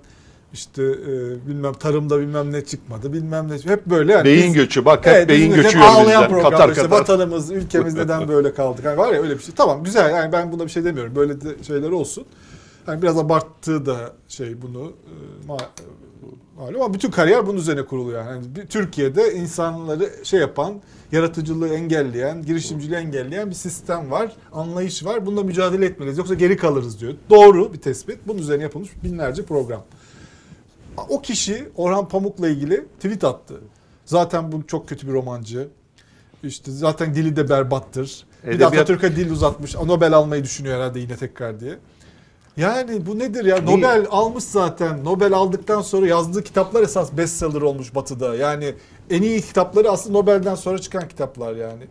işte e, bilmem tarımda bilmem ne çıkmadı, bilmem ne hep böyle yani. Beyin biz- göçü bak hep Evet, beyin göçü ağlayan bizden. Katar işte katar. vatanımız, ülkemiz neden böyle kaldık? Yani var ya öyle bir şey. Tamam güzel yani ben buna bir şey demiyorum. Böyle de şeyler olsun. Yani biraz abarttığı da şey bunu e, ma- malum ama bütün kariyer bunun üzerine kuruluyor. Yani bir- Türkiye'de insanları şey yapan, yaratıcılığı engelleyen, girişimciliği engelleyen bir sistem var, anlayış var. Bununla mücadele etmeliyiz. Yoksa geri kalırız diyor. Doğru bir tespit. Bunun üzerine yapılmış binlerce program. O kişi Orhan Pamuk'la ilgili tweet attı. Zaten bu çok kötü bir romancı. İşte zaten dili de berbattır. Bir de Edebiyat- Atatürk'e dil uzatmış. Nobel almayı düşünüyor herhalde yine tekrar diye. Yani bu nedir ya? Niye? Nobel almış zaten. Nobel aldıktan sonra yazdığı kitaplar esas bestseller olmuş Batı'da. Yani en iyi kitapları aslında Nobel'den sonra çıkan kitaplar yani.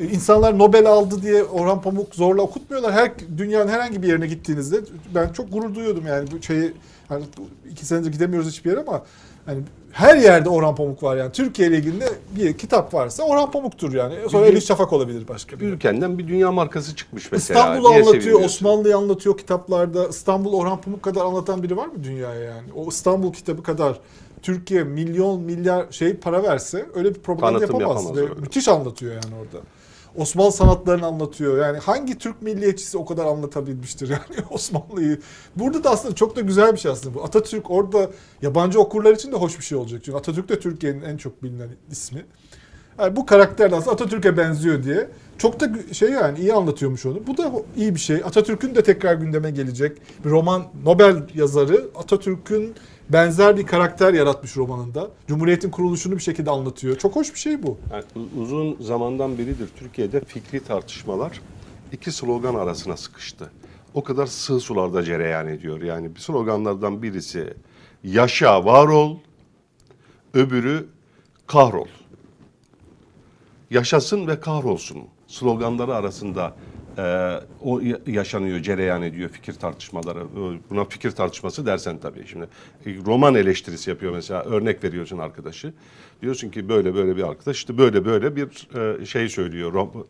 E, İnsanlar Nobel aldı diye Orhan Pamuk zorla okutmuyorlar. Her dünyanın herhangi bir yerine gittiğinizde ben çok gurur duyuyordum yani bu şeyi hani iki senedir gidemiyoruz hiçbir yere ama hani her yerde Orhan Pamuk var yani. Türkiye ile ilgili bir kitap varsa Orhan Pamuk'tur yani. Sonra Elif Şafak olabilir başka bir. Ülkenden bir dünya markası çıkmış mesela. İstanbul'u Niye anlatıyor, sevinmiyorsun? Osmanlı'yı anlatıyor kitaplarda. İstanbul Orhan Pamuk kadar anlatan biri var mı dünyaya yani? O İstanbul kitabı kadar Türkiye milyon milyar şey para verse öyle bir propaganda Tanıtım yapamaz. yapamaz Ve öyle. müthiş anlatıyor yani orada. Osmanlı sanatlarını anlatıyor. Yani hangi Türk milliyetçisi o kadar anlatabilmiştir yani Osmanlı'yı. Burada da aslında çok da güzel bir şey aslında bu. Atatürk orada yabancı okurlar için de hoş bir şey olacak. Çünkü Atatürk de Türkiye'nin en çok bilinen ismi. Yani bu karakter de aslında Atatürk'e benziyor diye. Çok da şey yani iyi anlatıyormuş onu. Bu da iyi bir şey. Atatürk'ün de tekrar gündeme gelecek. Bir roman Nobel yazarı Atatürk'ün benzer bir karakter yaratmış romanında. Cumhuriyet'in kuruluşunu bir şekilde anlatıyor. Çok hoş bir şey bu. Yani uzun zamandan beridir Türkiye'de fikri tartışmalar iki slogan arasına sıkıştı. O kadar sığ sularda cereyan ediyor. Yani bir sloganlardan birisi yaşa var ol, öbürü kahrol. Yaşasın ve kahrolsun sloganları arasında e, o ya- yaşanıyor, cereyan ediyor fikir tartışmaları. E, Buna fikir tartışması dersen tabii. Şimdi e, roman eleştirisi yapıyor mesela. Örnek veriyorsun arkadaşı. Diyorsun ki böyle böyle bir arkadaş işte böyle böyle bir e, şey söylüyor. Rom-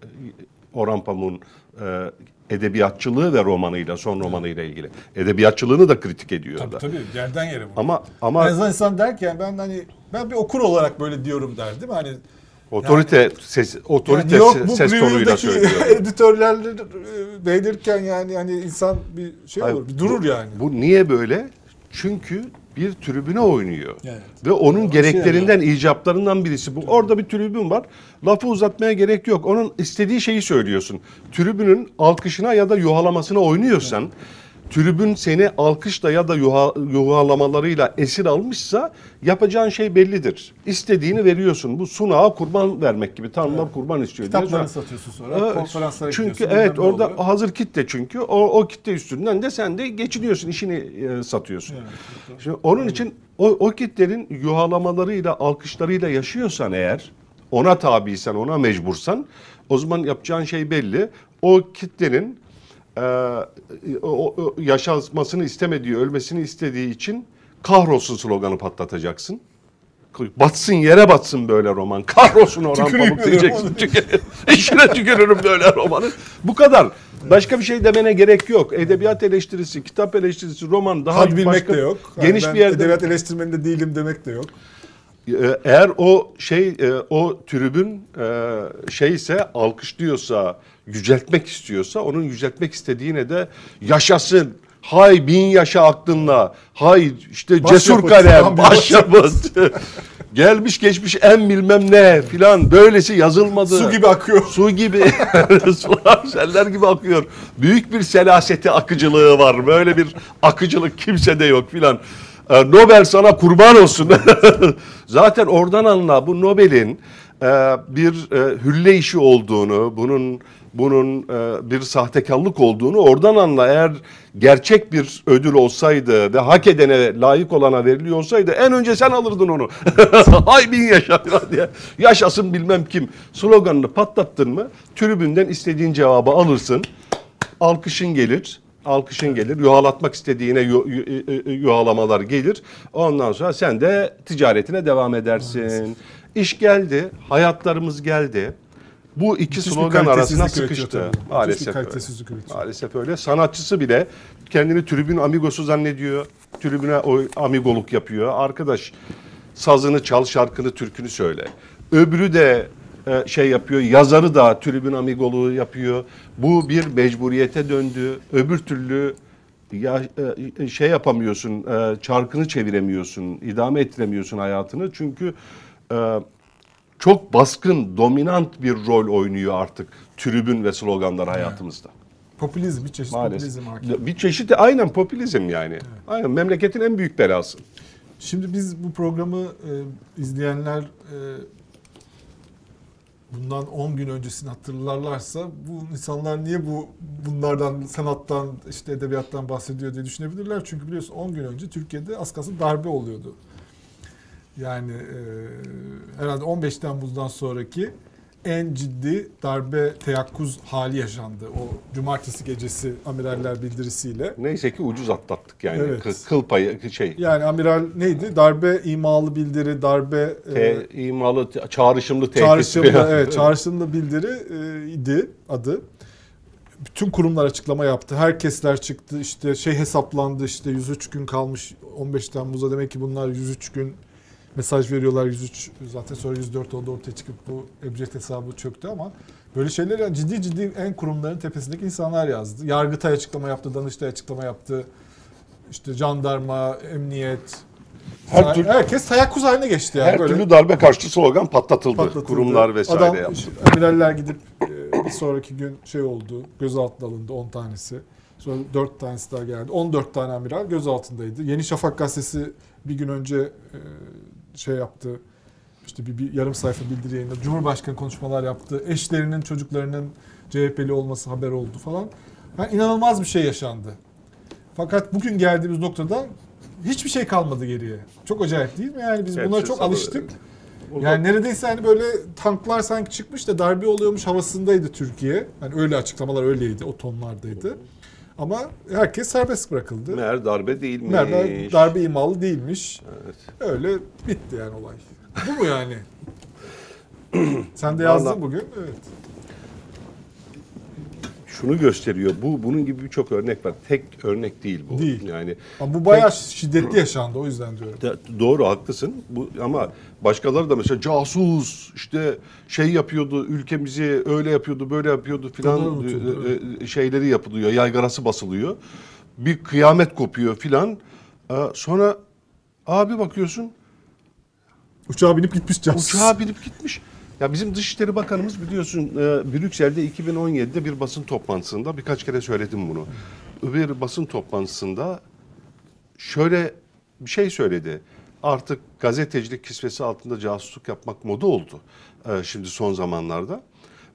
Orhan Pamuk'un e, edebiyatçılığı ve romanıyla, son romanıyla ilgili. Edebiyatçılığını da kritik ediyor da. tabii yerden yere bu. Ama ama en azından insan derken ben hani ben bir okur olarak böyle diyorum der değil mi? Hani otorite ses otorite Yani bu ses tonuyla söylüyor. editörlerle değdirirken yani hani insan bir şey Hayır, olur, bir durur bu- yani. Bu niye böyle? Çünkü bir tribüne oynuyor. Evet. Ve onun Bir şey gereklerinden, icaplarından birisi bu. Orada bir tribün var. Lafı uzatmaya gerek yok. Onun istediği şeyi söylüyorsun. Tribünün alkışına ya da yuhalamasına oynuyorsan, tribün seni alkışla ya da yuha, yuhalamalarıyla esir almışsa yapacağın şey bellidir. İstediğini veriyorsun. Bu sunağa kurban vermek gibi. Tanrılar kurban istiyor. diye Kitaplarını sonra- satıyorsun sonra, Evet, konferanslara Çünkü evet orada oluyor. hazır kitle çünkü o, o kitle üstünden de sen de geçiniyorsun işini e, satıyorsun. Şimdi onun için o, o kitlerin yuhalamalarıyla alkışlarıyla yaşıyorsan eğer ona tabiysen ona mecbursan o zaman yapacağın şey belli. O kitlenin e, o, o yaşamasını istemediği, ölmesini istediği için kahrolsun sloganı patlatacaksın. Batsın yere batsın böyle roman. Kahrolsun Orhan Pamuk diyeceksin. İşine tükürürüm böyle romanı. Bu kadar. Başka bir şey demene gerek yok. Edebiyat eleştirisi, kitap eleştirisi, roman daha Had bilmek başka, de yok. Yani Geniş bir yerde. edebiyat eleştirmeni de değilim demek de yok. Ee, Eğer o şey e, o tribün e, şeyse alkışlıyorsa, yüceltmek istiyorsa onun yüceltmek istediğine de yaşasın, Hay bin yaşa aklınla. Hay işte Başyapıt, cesur kalem. Başyapıt. Gelmiş geçmiş en bilmem ne filan. Böylesi yazılmadı. Su gibi akıyor. Su gibi. Sular seller gibi akıyor. Büyük bir selaseti akıcılığı var. Böyle bir akıcılık kimsede yok filan. Ee, Nobel sana kurban olsun. Zaten oradan anla bu Nobel'in e, bir e, hülle işi olduğunu, bunun bunun e, bir sahtekarlık olduğunu oradan anla. Eğer gerçek bir ödül olsaydı ve hak edene, layık olana veriliyor olsaydı en önce sen alırdın onu. Hay bin yaşa diye. Yaşasın bilmem kim. Sloganını patlattın mı tribünden istediğin cevabı alırsın. Alkışın gelir. Alkışın gelir. Yuhalatmak istediğine yu- yu- yuhalamalar gelir. Ondan sonra sen de ticaretine devam edersin. İş geldi. Hayatlarımız geldi. Bu iki Müthiş slogan arasına sıkıştı. Maalesef öyle. Maalesef öyle. Sanatçısı bile kendini tribün amigosu zannediyor. Tribüne o amigoluk yapıyor. Arkadaş sazını çal, şarkını, türkünü söyle. Öbürü de e, şey yapıyor, yazarı da tribün amigoluğu yapıyor. Bu bir mecburiyete döndü. Öbür türlü ya e, şey yapamıyorsun, e, çarkını çeviremiyorsun, idame ettiremiyorsun hayatını. Çünkü e, çok baskın, dominant bir rol oynuyor artık tribün ve sloganlar hayatımızda. Popülizm, bir çeşit Maalesef. popülizm hakim. Bir çeşit aynen popülizm yani. Aynen memleketin en büyük belası. Şimdi biz bu programı e, izleyenler e, bundan 10 gün öncesini hatırlarlarsa bu insanlar niye bu bunlardan sanattan işte edebiyattan bahsediyor diye düşünebilirler. Çünkü biliyorsun 10 gün önce Türkiye'de az kalsın darbe oluyordu. Yani e, herhalde 15 Temmuz'dan sonraki en ciddi darbe teyakkuz hali yaşandı. O cumartesi gecesi amiraller bildirisiyle. Neyse ki ucuz atlattık yani. Evet. Kı- Kıl payı şey. Yani amiral neydi? Darbe imalı bildiri, darbe e, Te, imalı, te- çağrışımlı tehdit. çağrışımlı, falan. evet, çağrışımlı bildiri e, idi adı. Bütün kurumlar açıklama yaptı. Herkesler çıktı. İşte şey hesaplandı. işte 103 gün kalmış 15 Temmuz'a demek ki bunlar 103 gün mesaj veriyorlar 103 zaten sonra 104 oldu ortaya çıkıp bu ebced hesabı çöktü ama böyle şeyler yani ciddi ciddi en kurumların tepesindeki insanlar yazdı. Yargıtay açıklama yaptı, Danıştay açıklama yaptı. İşte jandarma, emniyet, Her Her türlü- herkes teyakkuz haline geçti yani. Her Böyle türlü darbe karşıtı slogan patlatıldı. patlatıldı. Kurumlar vesaire Adam, yaptı. amiraller gidip e, bir sonraki gün şey oldu. Gözaltına alındı 10 tanesi. Sonra 4 tanesi daha geldi. 14 tane amiral gözaltındaydı. Yeni Şafak gazetesi bir gün önce e, şey yaptı. İşte bir, bir yarım sayfa bildiri yayınladı. Cumhurbaşkanı konuşmalar yaptı. Eşlerinin, çocuklarının CHP'li olması haber oldu falan. Yani inanılmaz bir şey yaşandı. Fakat bugün geldiğimiz noktada hiçbir şey kalmadı geriye. Çok acayip değil mi? Yani biz Hepsi çok alıştık. Yani neredeyse hani böyle tanklar sanki çıkmış da darbe oluyormuş havasındaydı Türkiye. Hani öyle açıklamalar öyleydi, o tonlardaydı. Ama herkes serbest bırakıldı. Meğer darbe değilmiş. Mermer darbe imalı değilmiş. Evet. Öyle bitti yani olay. Bu mu yani? Sen de yazdın Vallahi- bugün. Evet. Şunu gösteriyor. Bu bunun gibi birçok örnek var. Tek örnek değil bu. Değil. Yani Ama bu bayağı şiddetli yaşandı o yüzden diyorum. De- doğru haklısın. Bu ama başkaları da mesela casus işte şey yapıyordu ülkemizi öyle yapıyordu böyle yapıyordu filan unutuyordu, e, e, şeyleri yapılıyor. Yaygarası basılıyor. Bir kıyamet kopuyor filan. Sonra abi bakıyorsun Uçağa binip gitmiş casus. uçağa binip gitmiş. Ya bizim Dışişleri Bakanımız biliyorsun e, Brüksel'de 2017'de bir basın toplantısında birkaç kere söyledim bunu. Bir basın toplantısında şöyle bir şey söyledi. Artık gazetecilik kisvesi altında casusluk yapmak moda oldu e, şimdi son zamanlarda.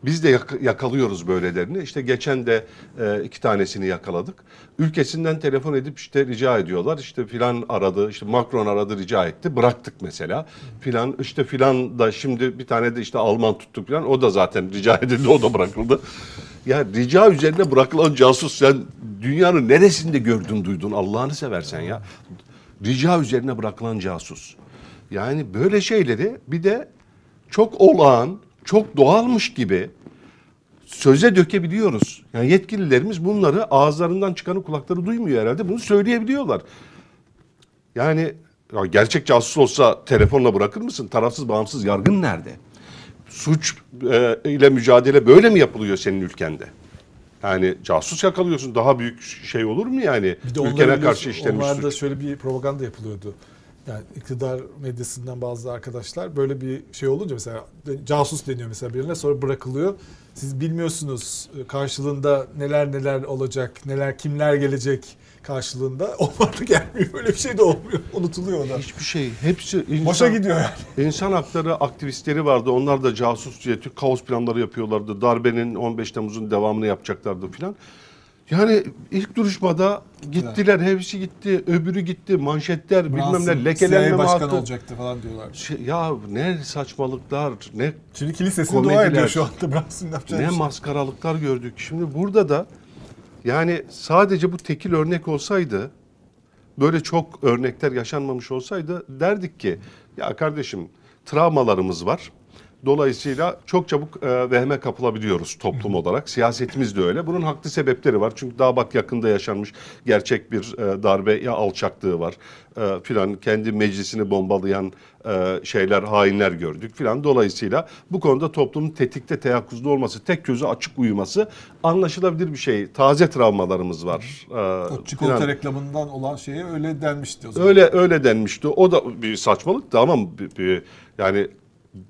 Biz de yak- yakalıyoruz böylelerini. İşte geçen de e, iki tanesini yakaladık. Ülkesinden telefon edip işte rica ediyorlar. İşte filan aradı, işte Macron aradı rica etti. Bıraktık mesela. Filan işte filan da şimdi bir tane de işte Alman tuttuk filan. O da zaten rica edildi, o da bırakıldı. Ya rica üzerine bırakılan casus sen dünyanın neresinde gördün duydun Allah'ını seversen ya. Rica üzerine bırakılan casus. Yani böyle şeyleri bir de çok olağan, çok doğalmış gibi söze dökebiliyoruz. Yani yetkililerimiz bunları ağızlarından çıkanı kulakları duymuyor herhalde. Bunu söyleyebiliyorlar. Yani ya gerçek casus olsa telefonla bırakır mısın? Tarafsız bağımsız yargın nerede? Suç e, ile mücadele böyle mi yapılıyor senin ülkende? Yani casus yakalıyorsun. Daha büyük şey olur mu yani? Bir de Ülkene karşı işlenmiş suç. şöyle bir propaganda yapılıyordu. Yani iktidar medyasından bazı arkadaşlar böyle bir şey olunca mesela casus deniyor mesela birine sonra bırakılıyor. Siz bilmiyorsunuz e, karşılığında neler neler olacak, neler kimler gelecek karşılığında. Onlar da gelmiyor. Böyle bir şey de olmuyor. Unutuluyor onlar. Hiçbir şey. Hepsi insan, Boşa gidiyor yani. İnsan hakları aktivistleri vardı. Onlar da casus diye kaos planları yapıyorlardı. Darbenin 15 Temmuz'un devamını yapacaklardı filan. Yani ilk duruşmada gittiler. Hepsi gitti. Öbürü gitti. Manşetler bilmem Brunson ne lekelenme CIA başkanı hattı. olacaktı falan diyorlar. Şey, ya ne saçmalıklar, ne Şimdi kilisesinde dua ediyor şu anda Brunson ne bir şey. maskaralıklar gördük. Şimdi burada da yani sadece bu tekil örnek olsaydı böyle çok örnekler yaşanmamış olsaydı derdik ki ya kardeşim travmalarımız var. Dolayısıyla çok çabuk e, vehme kapılabiliyoruz toplum olarak. Siyasetimiz de öyle. Bunun haklı sebepleri var. Çünkü daha bak yakında yaşanmış gerçek bir e, darbe ya alçaklığı var. E, filan kendi meclisini bombalayan e, şeyler, hainler gördük filan. Dolayısıyla bu konuda toplumun tetikte teyakkuzda olması, tek gözü açık uyuması anlaşılabilir bir şey. Taze travmalarımız var. E, O çikolata filan. reklamından olan şeye öyle denmişti o zaman. Öyle öyle denmişti. O da bir saçmalıktı ama bir, bir- yani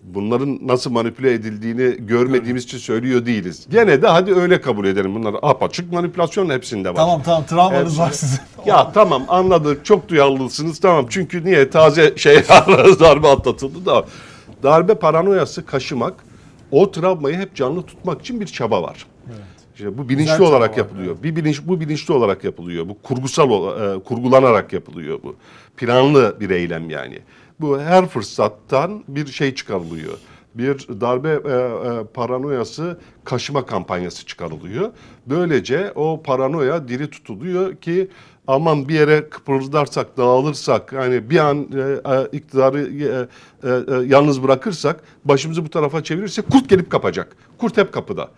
bunların nasıl manipüle edildiğini görmediğimiz için söylüyor değiliz. Gene de hadi öyle kabul edelim. Bunlar apaçık manipülasyon hepsinde var. Tamam tamam travmanız Hepsi- var sizin. Ya tamam anladık çok duyarlısınız tamam çünkü niye taze şey darbe atlatıldı da darbe paranoyası kaşımak o travmayı hep canlı tutmak için bir çaba var. Evet. İşte bu bilinçli Güzel olarak yapılıyor. Bir bilinç bu bilinçli olarak yapılıyor. Bu kurgusal e, kurgulanarak yapılıyor bu. Planlı bir eylem yani. Bu her fırsattan bir şey çıkarılıyor. Bir darbe e, e, paranoyası kaşıma kampanyası çıkarılıyor. Böylece o paranoya diri tutuluyor ki aman bir yere kıpırdarsak, dağılırsak, hani bir an e, e, iktidarı e, e, e, yalnız bırakırsak, başımızı bu tarafa çevirirsek kurt gelip kapacak. Kurt hep kapıda.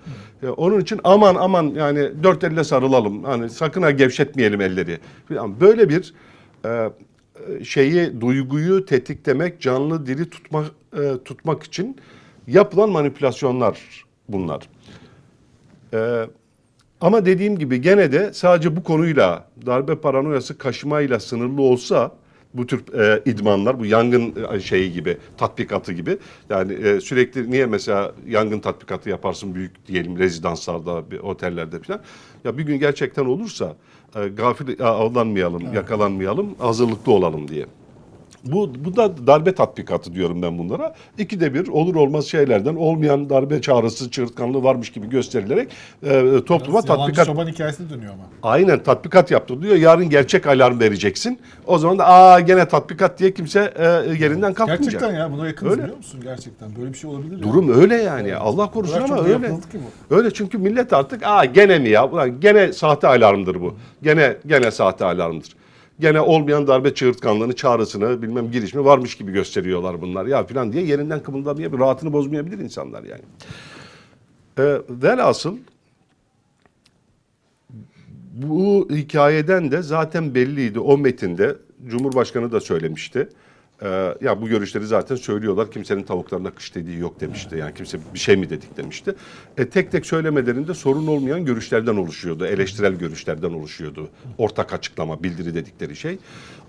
E, onun için aman aman yani dört elle sarılalım. Hani sakın ha gevşetmeyelim elleri. Yani böyle bir e, şeyi, duyguyu tetiklemek, canlı diri tutmak e, tutmak için yapılan manipülasyonlar bunlar. E, ama dediğim gibi gene de sadece bu konuyla darbe paranoyası kaşımayla sınırlı olsa bu tür e, idmanlar bu yangın e, şeyi gibi tatbikatı gibi yani e, sürekli niye mesela yangın tatbikatı yaparsın büyük diyelim rezidanslarda otellerde falan ya bir gün gerçekten olursa e, gafil avlanmayalım yakalanmayalım hazırlıklı olalım diye. Bu, bu da darbe tatbikatı diyorum ben bunlara. İkide bir olur olmaz şeylerden olmayan darbe çağrısı, çığırtkanlığı varmış gibi gösterilerek e, topluma Yalancı tatbikat çoban hikayesi dönüyor ama. Aynen tatbikat yaptı diyor. Yarın gerçek alarm vereceksin. O zaman da aa gene tatbikat diye kimse e, yerinden kalkmayacak. Gerçekten ya buna yakınız Öyle. biliyor musun? Gerçekten böyle bir şey olabilir. Durum öyle yani. Allah korusun ama öyle. Öyle çünkü millet artık aa gene mi ya? Ulan gene sahte alarmdır bu. Gene gene sahte alarmdır. Gene olmayan darbe çığırtkanlığını, çağrısını, bilmem girişimi varmış gibi gösteriyorlar bunlar ya filan diye yerinden kımıldamayabilir, rahatını bozmayabilir insanlar yani. Ee, velhasıl bu hikayeden de zaten belliydi o metinde Cumhurbaşkanı da söylemişti. Ee, ya bu görüşleri zaten söylüyorlar. Kimsenin tavuklarına kış dediği yok demişti. Yani kimse bir şey mi dedik demişti. E, tek tek söylemelerinde sorun olmayan görüşlerden oluşuyordu. Eleştirel görüşlerden oluşuyordu. Ortak açıklama, bildiri dedikleri şey.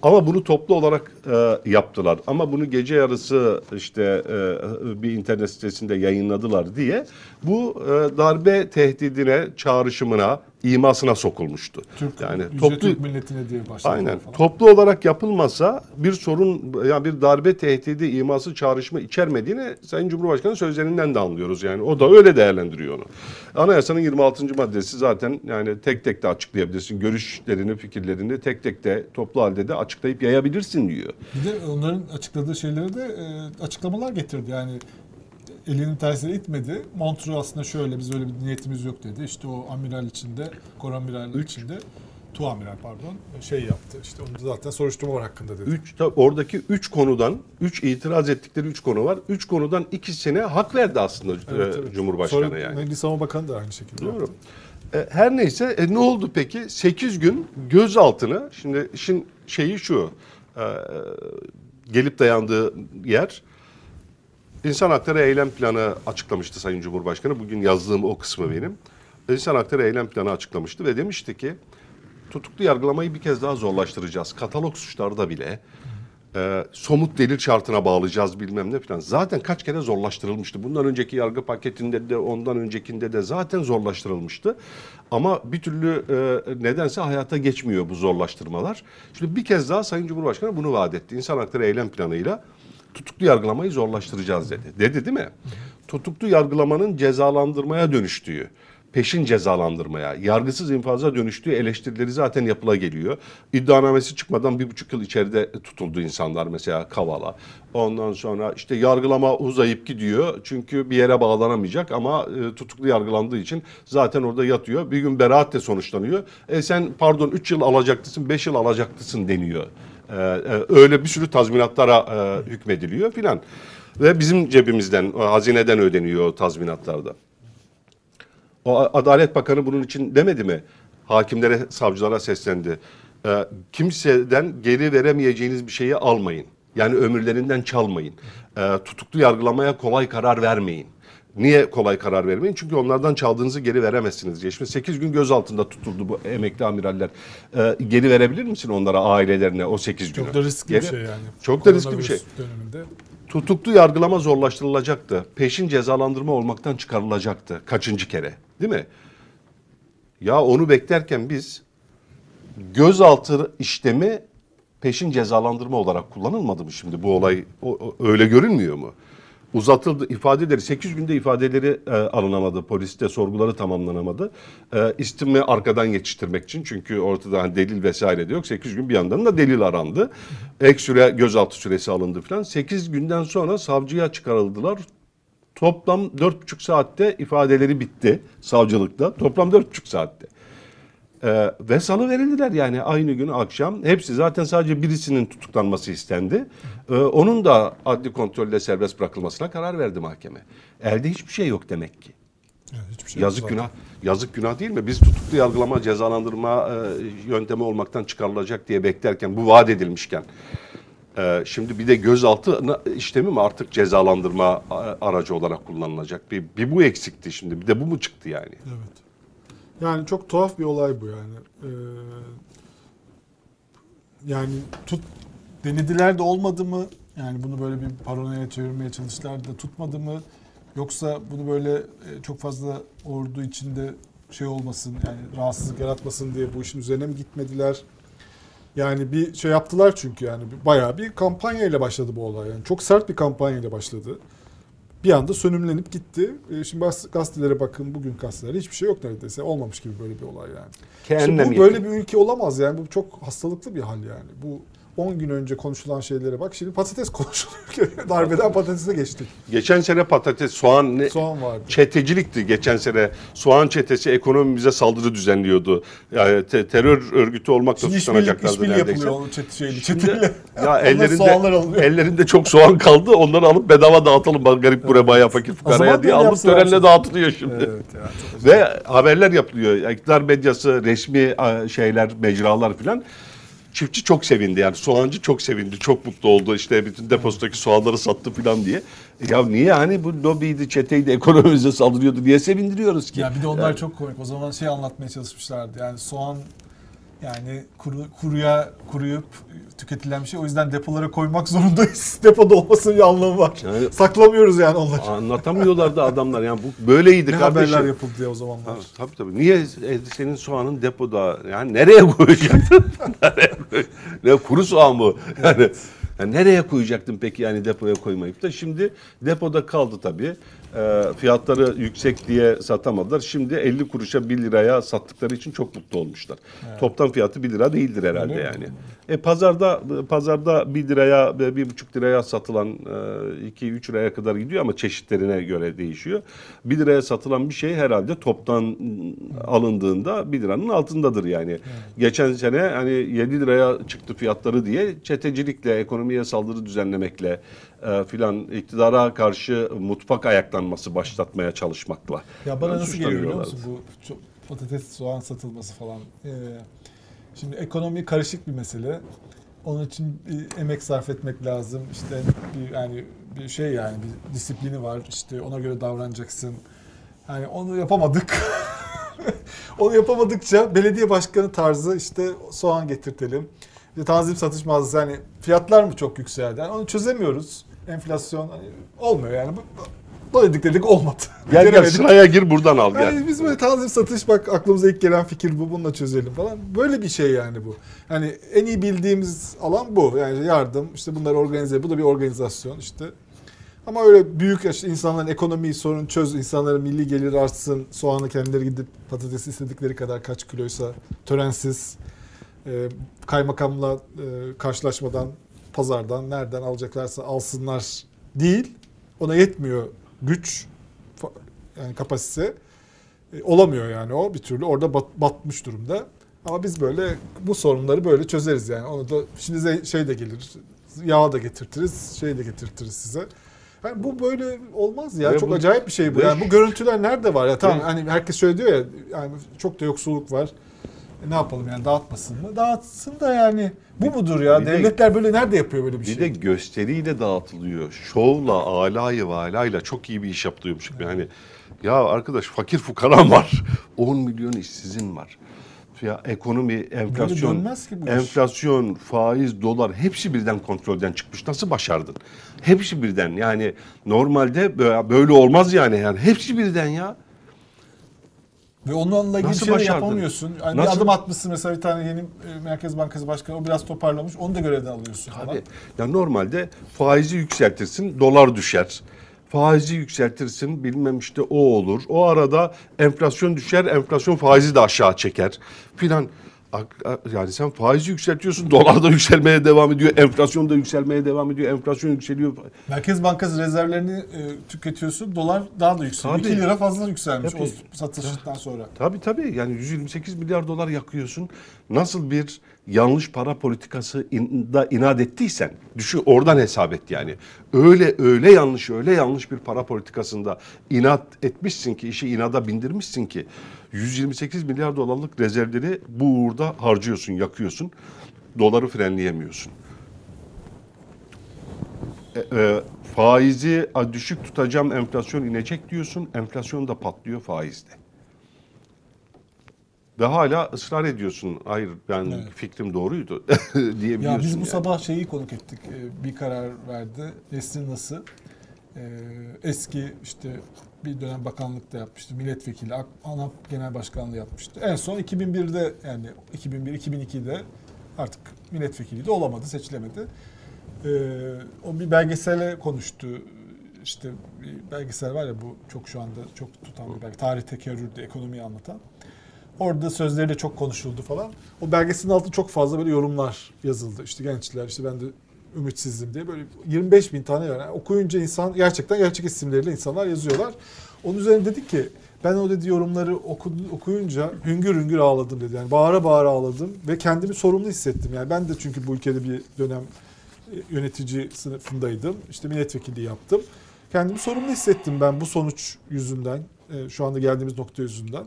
Ama bunu toplu olarak e, yaptılar. Ama bunu gece yarısı işte e, bir internet sitesinde yayınladılar diye bu e, darbe tehdidine, çağrışımına, imasına sokulmuştu. Türk, yani toplu Türk milletine diye başladı Aynen. falan. Toplu olarak yapılmasa bir sorun yani bir darbe tehdidi, iması, çağrışma içermediğini Sayın Cumhurbaşkanı sözlerinden de anlıyoruz yani. O da öyle değerlendiriyor onu. Anayasanın 26. maddesi zaten yani tek tek de açıklayabilirsin. Görüşlerini, fikirlerini tek tek de toplu halde de açıklayıp yayabilirsin diyor. Bir de onların açıkladığı şeyleri de e, açıklamalar getirdi. Yani elinin tersine itmedi. Montreux aslında şöyle biz öyle bir niyetimiz yok dedi. İşte o amiral içinde, koramiral içinde, tu amiral pardon şey yaptı. İşte onu zaten soruşturma var hakkında dedi. Üç, oradaki üç konudan, üç itiraz ettikleri üç konu var. Üç konudan ikisine hak verdi aslında Evet, e, evet. Cumhurbaşkanı Sonra yani. Milli Savunma Bakanı da aynı şekilde. Doğru. E, her neyse e, ne oldu peki? 8 gün gözaltını şimdi işin şeyi şu e, gelip dayandığı yer İnsan Hakları Eylem Planı açıklamıştı Sayın Cumhurbaşkanı. Bugün yazdığım o kısmı benim. insan hakları eylem planı açıklamıştı ve demişti ki tutuklu yargılamayı bir kez daha zorlaştıracağız. Katalog suçlarda bile e, somut delil şartına bağlayacağız bilmem ne falan. Zaten kaç kere zorlaştırılmıştı. Bundan önceki yargı paketinde de ondan öncekinde de zaten zorlaştırılmıştı. Ama bir türlü e, nedense hayata geçmiyor bu zorlaştırmalar. Şimdi bir kez daha Sayın Cumhurbaşkanı bunu vaat etti. İnsan hakları eylem planıyla tutuklu yargılamayı zorlaştıracağız dedi. Dedi değil mi? Tutuklu yargılamanın cezalandırmaya dönüştüğü, peşin cezalandırmaya, yargısız infaza dönüştüğü eleştirileri zaten yapıla geliyor. İddianamesi çıkmadan bir buçuk yıl içeride tutuldu insanlar mesela Kavala. Ondan sonra işte yargılama uzayıp gidiyor çünkü bir yere bağlanamayacak ama e, tutuklu yargılandığı için zaten orada yatıyor. Bir gün beraat de sonuçlanıyor. E sen pardon 3 yıl alacaklısın, 5 yıl alacaklısın deniyor. Ee, e, öyle bir sürü tazminatlara e, hükmediliyor filan. Ve bizim cebimizden, hazineden ödeniyor tazminatlarda. O Adalet Bakanı bunun için demedi mi? Hakimlere, savcılara seslendi. Ee, kimseden geri veremeyeceğiniz bir şeyi almayın. Yani ömürlerinden çalmayın. Ee, tutuklu yargılamaya kolay karar vermeyin. Niye kolay karar vermeyin? Çünkü onlardan çaldığınızı geri veremezsiniz diye. Şimdi 8 gün gözaltında tutuldu bu emekli amiraller. Ee, geri verebilir misin onlara, ailelerine o 8 günü? Çok da riskli Geri- bir şey yani. Çok da riskli bir şey. Döneminde. Tutuklu yargılama zorlaştırılacaktı. Peşin cezalandırma olmaktan çıkarılacaktı. Kaçıncı kere? Değil mi? Ya onu beklerken biz gözaltı işlemi peşin cezalandırma olarak kullanılmadı mı şimdi bu olay? O, o- öyle görünmüyor mu? Uzatıldı ifadeleri 8 günde ifadeleri e, alınamadı. Poliste sorguları tamamlanamadı. E, istimi arkadan yetiştirmek için çünkü ortada hani delil vesaire de yok. 8 gün bir yandan da delil arandı. Ek süre gözaltı süresi alındı falan. 8 günden sonra savcıya çıkarıldılar. Toplam 4,5 saatte ifadeleri bitti savcılıkta. Toplam 4,5 saatte. Ee, ve salı verildiler yani aynı gün akşam. Hepsi zaten sadece birisinin tutuklanması istendi. Ee, onun da adli kontrolle serbest bırakılmasına karar verdi mahkeme. Elde hiçbir şey yok demek ki. Hiçbir şey Yazık günah. Yazık günah değil mi? Biz tutuklu yargılama, cezalandırma e, yöntemi olmaktan çıkarılacak diye beklerken bu vaat edilmişken e, şimdi bir de gözaltı işlemi mi artık cezalandırma a- aracı olarak kullanılacak? Bir, bir bu eksikti şimdi. Bir de bu mu çıktı yani? Evet. Yani çok tuhaf bir olay bu yani. Ee, yani tut denediler de olmadı mı? Yani bunu böyle bir paranoya çevirmeye çalıştılar da tutmadı mı? Yoksa bunu böyle e, çok fazla ordu içinde şey olmasın yani rahatsızlık yaratmasın diye bu işin üzerine mi gitmediler? Yani bir şey yaptılar çünkü yani bayağı bir kampanya ile başladı bu olay. Yani çok sert bir kampanya ile başladı. Bir anda sönümlenip gitti. E, Şimdi gazetelere bakın bugün gazetelerde hiçbir şey yok neredeyse. Olmamış gibi böyle bir olay yani. Kendine mi bu böyle bir ülke olamaz yani. Bu çok hastalıklı bir hal yani. Bu 10 gün önce konuşulan şeylere bak. Şimdi patates konuşuluyor. Darbeden patatese geçtik. Geçen sene patates, soğan ne? Soğan vardı. Çetecilikti geçen sene. Soğan çetesi ekonomimize saldırı düzenliyordu. Yani te- terör örgütü olmakla Şimdi işbirliği, suçlanacaklardı işbirliği neredeyse. yapılıyor onun çet, şeyli, çeteyle. ya ellerinde soğanlar alınıyor. ellerinde çok soğan kaldı. Onları alıp bedava dağıtalım bak garip kurabaya fakir fukaraya zaman diye böyle alıp yapsalar törenle şimdi. dağıtılıyor şimdi. evet ya. Çok Ve haberler yapılıyor. İktidar medyası, resmi a, şeyler, mecralar filan. Çiftçi çok sevindi yani soğancı çok sevindi, çok mutlu oldu işte bütün deposundaki soğanları sattı filan diye. Ya niye hani bu lobiydi, çeteydi, ekonomimize saldırıyordu diye sevindiriyoruz ki. Ya bir de onlar Yani çok komik. O zaman şey anlatmaya çalışmışlardı. Yani soğan yani kuru, kuruya kuruyup tüketilen bir şey. O yüzden depolara koymak zorundayız. Depoda olmasının bir anlamı var. Yani- Saklamıyoruz yani onları. anlatamıyorlardı adamlar yani bu böyleydi Ne kardeşim. haberler yapıldı diye o zamanlar. Ha, Tabii tabii. Niye senin soğanın depoda? Yani nereye koyacaktın? nereye koy- ne kuru soğan mı? Yani, yani nereye koyacaktın peki yani depoya koymayıp da şimdi depoda kaldı tabii. E, fiyatları yüksek diye satamadılar. Şimdi 50 kuruşa 1 liraya sattıkları için çok mutlu olmuşlar. Toptan fiyatı 1 lira değildir herhalde Öyle mi? yani. E pazarda pazarda 1 liraya ve 1,5 liraya satılan 2-3 liraya kadar gidiyor ama çeşitlerine göre değişiyor. 1 liraya satılan bir şey herhalde toptan ım, alındığında 1 liranın altındadır yani. Geçen sene hani 7 liraya çıktı fiyatları diye çetecilikle, ekonomiye saldırı düzenlemekle e, filan iktidara karşı mutfak ayaklanması başlatmaya çalışmakla. Ya bana Yani nasıl geliyor biliyor musun bu çok patates soğan satılması falan. Ee, şimdi ekonomi karışık bir mesele. Onun için bir emek sarf etmek lazım. İşte bir yani bir şey yani bir disiplini var. İşte ona göre davranacaksın. Yani onu yapamadık. Onu yapamadıkça belediye başkanı tarzı işte soğan getirtelim. İşte tanzim satış mağazası yani fiyatlar mı çok yükseldi? Yani onu çözemiyoruz. Enflasyon hani olmuyor yani. Bu- Bu dedik dedik olmadı. Gel gel sıraya gir buradan al gel. Yani biz böyle tanzim satış bak aklımıza ilk gelen fikir bu bununla çözelim falan. Böyle bir şey yani bu. Hani en iyi bildiğimiz alan bu. Yani yardım işte bunları organize bu da bir organizasyon işte. Ama öyle büyük işte insanların ekonomiyi sorun çöz, insanların milli gelir artsın, soğanı kendileri gidip patatesi istedikleri kadar kaç kiloysa törensiz, e, kaymakamla e, karşılaşmadan, pazardan nereden alacaklarsa alsınlar değil. Ona yetmiyor güç, yani kapasite. E, olamıyor yani o bir türlü orada bat- batmış durumda. Ama biz böyle bu sorunları böyle çözeriz yani. Onu da şimdi şey de gelir. Yağ da getirtiriz, şey de getirtiriz size. Yani bu böyle olmaz ya. Ve çok bu- acayip bir şey bu. Yani bu görüntüler nerede var ya? Tamam hani herkes şöyle diyor ya yani çok da yoksulluk var. E ne yapalım yani dağıtmasın mı? Dağıtsın da yani. Bu mudur ya? bir de- Devletler böyle nerede yapıyor böyle bir, Bir şey? de gösteriyle dağıtılıyor. Şovla, alayı valayla çok iyi bir iş yaptırıyormuş gibi. Hani ya arkadaş fakir fukaran var. 10 milyon işsizin var. Ya ekonomi, enflasyon, dönmez ki bu iş. enflasyon, faiz, dolar hepsi birden kontrolden çıkmış. Nasıl başardın? Hepsi birden. Yani normalde bö- böyle olmaz yani. Yani hepsi birden ya. Ve onunla ilgili Nasıl şey de başardın? yapamıyorsun. Yani bir Nasıl? adım atmışsın mesela bir tane yeni e, Merkez Bankası Başkanı o biraz toparlamış. Onu da görevden alıyorsun falan. Tabii. Ya normalde faizi yükseltirsin, dolar düşer. Faizi yükseltirsin, bilmem işte o olur. O arada enflasyon düşer, enflasyon faizi de aşağı çeker filan. Yani sen faizi yükseltiyorsun, dolar da yükselmeye devam ediyor, enflasyon da yükselmeye devam ediyor, enflasyon yükseliyor. Merkez Bankası rezervlerini e, tüketiyorsun. Dolar daha da yükseliyor. Tabii. 2 lira fazla yükselmiş Tabii. o satıştan sonra. Tabii tabii yani 128 milyar dolar yakıyorsun. Nasıl bir yanlış para politikası in- da inat ettiysen düşün oradan hesap et yani. Öyle öyle yanlış öyle yanlış bir para politikasında inat etmişsin ki işi inada bindirmişsin ki 128 milyar dolarlık rezervleri bu uğurda harcıyorsun, yakıyorsun. Doları frenleyemiyorsun. E, e, faizi düşük tutacağım enflasyon inecek diyorsun. Enflasyon da patlıyor faizde. Ve hala ısrar ediyorsun. Hayır ben Evet. fikrim doğruydu diyebiliyorsun. Ya biz bu yani. sabah şeyi konuk ettik. E, Bir karar verdi. Nesrin Nas'ı. E, Eski işte bir dönem bakanlıkta yapmıştı. Milletvekili, ANAP Genel Başkanlığı yapmıştı. En son 2001'de yani 2001-2002'de artık milletvekili de olamadı, seçilemedi. E, O bir belgesele konuştu. İşte bir belgesel var ya bu çok şu anda çok tutan bir belgesel. Tarih tekerrürde ekonomiyi anlatan. Orada sözleri de çok konuşuldu falan. O belgeselin altında çok fazla böyle yorumlar yazıldı. İşte gençler işte ben de ümitsizdim diye böyle 25 bin tane yani okuyunca insan gerçekten gerçek isimleriyle insanlar yazıyorlar. Onun üzerine dedik ki ben o dedi yorumları oku, okuyunca hüngür hüngür ağladım dedi. Yani bağıra bağıra ağladım ve kendimi sorumlu hissettim. Yani ben de çünkü bu ülkede bir dönem e, yönetici sınıfındaydım. İşte milletvekili yaptım. Kendimi sorumlu hissettim ben bu sonuç yüzünden. e, Şu anda geldiğimiz nokta yüzünden.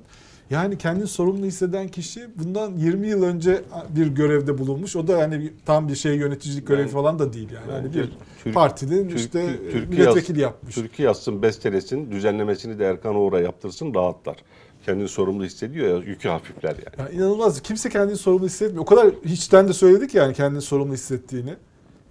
Yani kendini sorumlu hisseden kişi bundan 20 yıl önce bir görevde bulunmuş. O da bir- tam bir şey yöneticilik görevi Yani- falan da değil yani. Yani bir Türk- partinin Türk- işte Türk- Türkiye milletvekili yaz- yapmış. Türkiye yazsın, bestelesin, düzenlemesini de Erkan Oğur'a yaptırsın, rahatlar. Kendini sorumlu hissediyor ya, yükü hafifler yani. Yani inanılmaz. Kimse kendini sorumlu hissetmiyor. O kadar hiçten de söyledik yani kendini sorumlu hissettiğini.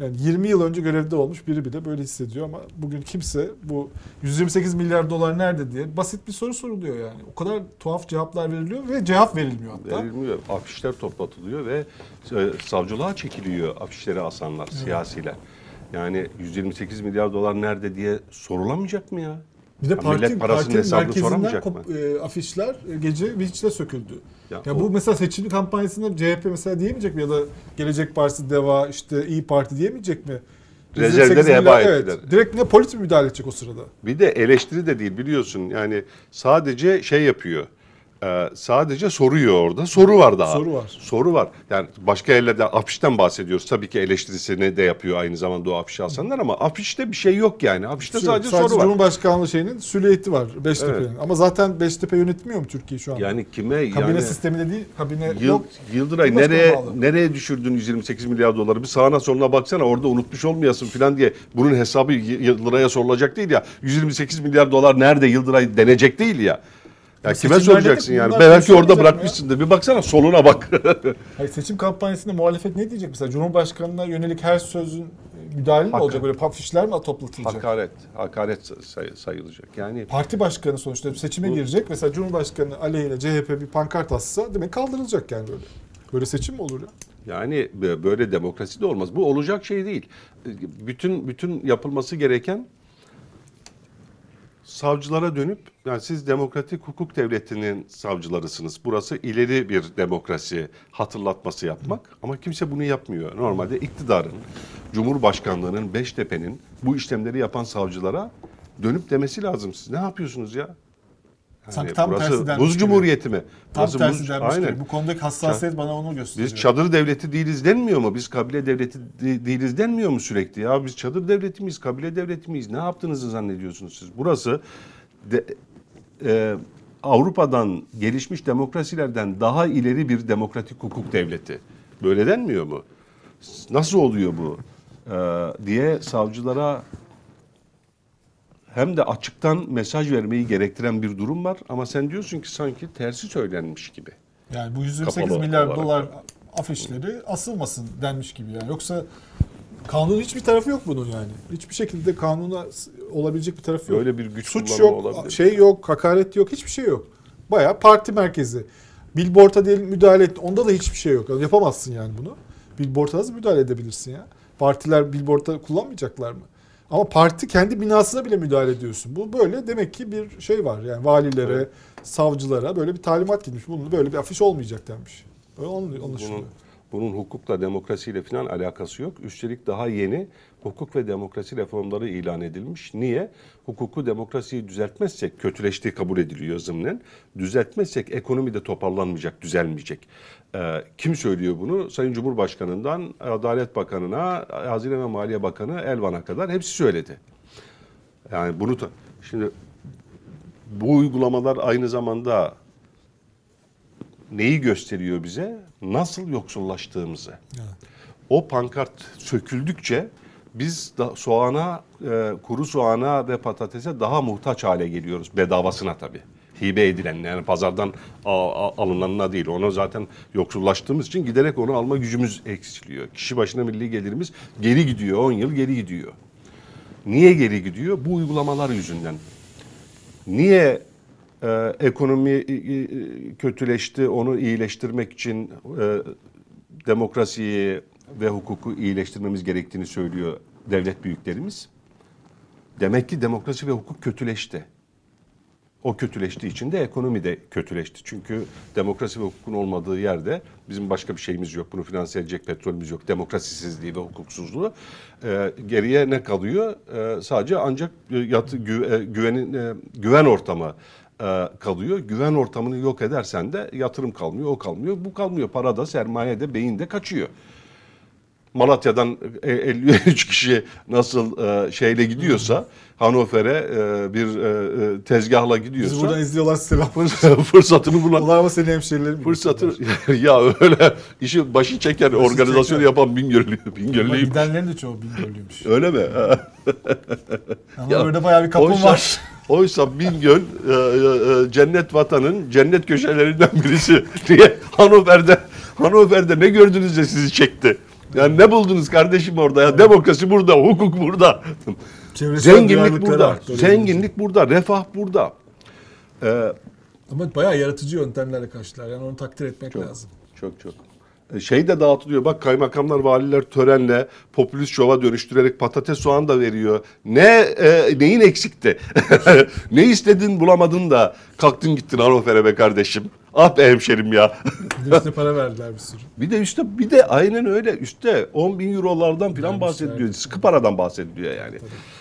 Yani 20 yıl önce görevde olmuş biri bile böyle hissediyor ama bugün kimse bu 128 milyar dolar nerede diye basit bir soru soruluyor yani. O kadar tuhaf cevaplar veriliyor ve cevap verilmiyor hatta. Verilmiyor. Afişler toplatılıyor ve e, savcılığa çekiliyor afişleri asanlar, siyasiler. Yani 128 milyar dolar nerede diye sorulamayacak mı ya? Bir de parti, millet parasının partinin hesabını merkezinden soramayacak kop- e, afişler e, gece Viç'te söküldü. Ya Ya, o- bu mesela seçim kampanyasında CHP mesela diyemeyecek mi ya da Gelecek Partisi, DEVA, işte İyi Parti diyemeyecek mi? Rezervleri 128 milyar- heba evet, ettiler. Direkt ne polis mi müdahale edecek o sırada? Bir de eleştiri de değil biliyorsun. Yani sadece şey yapıyor. E, sadece soruyor orada. Soru var daha. Soru var. Soru var. Yani başka yerlerde afişten bahsediyoruz. Tabii ki eleştirisini de yapıyor aynı zamanda o afişi asanlar ama afişte bir şey yok yani. Afişte sadece, soru var. Cumhurbaşkanlığı şeyinin süliyeti var Beştepe'nin. Ama zaten Beştepe yönetmiyor mu Türkiye şu anda? Yani kime kabine yani sisteminde değil, kabine Yıl, yok. Yıldıray nereye bağlı. nereye düşürdün 128 milyar doları? Bir sağına soluna baksana orada unutmuş olmayasın falan diye. Bunun hesabı Yıldıray'a sorulacak değil ya. 128 milyar dolar nerede Yıldıray denecek değil ya. Ya kime Seçimlerde de soracaksın yani? bunlar Belki orada mı bırakmışsındır. Bir baksana soluna bak. Hayır, seçim kampanyasında muhalefet ne diyecek mesela? Cumhurbaşkanına yönelik her sözün e, müdahale mi olacak? Böyle pafişler mi toplatılacak? hakaret, hakaret say- sayılacak. Yani Parti başkanı sonuçta seçime girecek. Mesela Cumhurbaşkanı aleyhine CHP bir pankart atsa demek kaldırılacak yani böyle. Böyle seçim mi olur ya? Yani böyle demokrasi de olmaz. Bu olacak şey değil. Bütün bütün yapılması gereken savcılara dönüp yani siz demokratik hukuk devletinin savcılarısınız. Burası ileri bir demokrasi hatırlatması yapmak ama kimse bunu yapmıyor. Normalde iktidarın, Cumhurbaşkanlığının, Beştepe'nin bu işlemleri yapan savcılara dönüp demesi lazım. Siz ne yapıyorsunuz ya? Yani Sanki tam burası tersi denmiş buz gibi. cumhuriyeti mi? Tam Burası tersi buz- denmiş Aynen. gibi. Bu konudaki hassasiyet bana onu gösteriyor. Biz çadır devleti değiliz denmiyor mu? Biz kabile devleti de- değiliz denmiyor mu sürekli? Ya biz çadır devleti miyiz, kabile devleti miyiz? Ne yaptığınızı zannediyorsunuz siz? Burası de, e, Avrupa'dan, gelişmiş demokrasilerden daha ileri bir demokratik hukuk devleti. Böyle denmiyor mu? Nasıl oluyor bu? E, diye savcılara hem de açıktan mesaj vermeyi gerektiren bir durum var. Ama sen diyorsun ki sanki tersi söylenmiş gibi. Yani bu 128 Kapalı milyar olarak. dolar afişleri asılmasın denmiş gibi yani. Yoksa kanun hiçbir tarafı yok bunun yani. Hiçbir şekilde kanuna olabilecek bir tarafı yok. Öyle bir güç Suç yok, olabilir. şey yok, hakaret yok, hiçbir şey yok. Bayağı parti merkezi. Billboard'a diyelim müdahale et. Onda da hiçbir şey yok. Yapamazsın yani bunu. Billboard'a nasıl müdahale edebilirsin ya? Partiler billboard'da kullanmayacaklar mı? Ama parti kendi binasına bile müdahale ediyorsun. Bu böyle demek ki bir şey var. Yani valilere, Evet. savcılara böyle bir talimat gitmiş. Bunun böyle bir afiş olmayacak denmiş. Öyle anlaşılıyor. Bunun, bunun hukukla, demokrasiyle falan alakası yok. Üstelik daha yeni hukuk ve demokrasi reformları ilan edilmiş. Niye? Hukuku, demokrasiyi düzeltmezsek, kötüleştiği kabul ediliyor zımnen. Düzeltmezsek ekonomi de toparlanmayacak, düzelmeyecek. Ee, kim söylüyor bunu? Sayın Cumhurbaşkanı'ndan Adalet Bakanı'na, Hazine ve Maliye Bakanı Elvan'a kadar hepsi söyledi. Yani bunu da, şimdi bu uygulamalar aynı zamanda neyi gösteriyor bize? Nasıl yoksullaştığımızı. Evet. O pankart söküldükçe biz da soğana, e, kuru soğana ve patatese daha muhtaç hale geliyoruz. Bedavasına tabii. Hibe edilen yani pazardan alınanına değil. Ona zaten yoksullaştığımız için giderek onu alma gücümüz eksiliyor. Kişi başına milli gelirimiz geri gidiyor. 10 yıl geri gidiyor. Niye geri gidiyor? Bu uygulamalar yüzünden. Niye e, ekonomi e, e, kötüleşti, onu iyileştirmek için e, demokrasiyi ve hukuku iyileştirmemiz gerektiğini söylüyor devlet büyüklerimiz. Demek ki demokrasi ve hukuk kötüleşti. O kötüleştiği için de ekonomi de kötüleşti. Çünkü demokrasi ve hukukun olmadığı yerde bizim başka bir şeyimiz yok. Bunu finanse edecek petrolümüz yok. Demokrasisizliği ve hukuksuzluğu. Ee, geriye ne kalıyor? Ee, sadece ancak e, yatı, gü- e, güvenin, e, güven ortamı e, kalıyor. Güven ortamını yok edersen de yatırım kalmıyor, o kalmıyor, bu kalmıyor. Para da, sermaye de, beyin de kaçıyor. Malatya'dan e, 53 kişi nasıl e, şeyle gidiyorsa Hannover'e e, bir e, e, tezgahla gidiyorsa buradan izliyorlar selam. fırsatını bulan Onlar ama senin hemşerilerin. fırsatı ya öyle işi başı çeken organizasyonu çeken. yapan Bingöl'lü Bingöl'lüyüm. Gidenlerin de çoğu Bingöl'lüymüş. Öyle mi? Ama Ya, orada bayağı bir kapım oysa, var. Oysa Bingöl e, e, e, cennet vatanın cennet köşelerinden birisi. Niye? Hannover'de Hannover'de ne gördünüz de sizi çekti? Yani ne buldunuz kardeşim orada ya? Demokrasi burada, hukuk burada. Çevresel Zenginlik burada. arttı, Zenginlik burada, refah burada. Ee. Ama bayağı yaratıcı yöntemlerle karşılar. Yani onu takdir etmek Çok. lazım. Çok çok. E, Şey de dağıtılıyor. Bak kaymakamlar, valiler törenle popülist şova dönüştürerek patates soğan da veriyor. Ne e, neyin eksikti? ne istedin bulamadın da kalktın gittin Hannover'e be kardeşim. Ah be hemşerim ya. Bir de üstüne para verdiler bir sürü. bir de üstte bir de aynen öyle üstte 10 bin eurolardan falan bahsediliyor. işte, Sıkı paradan bahsediliyor yani.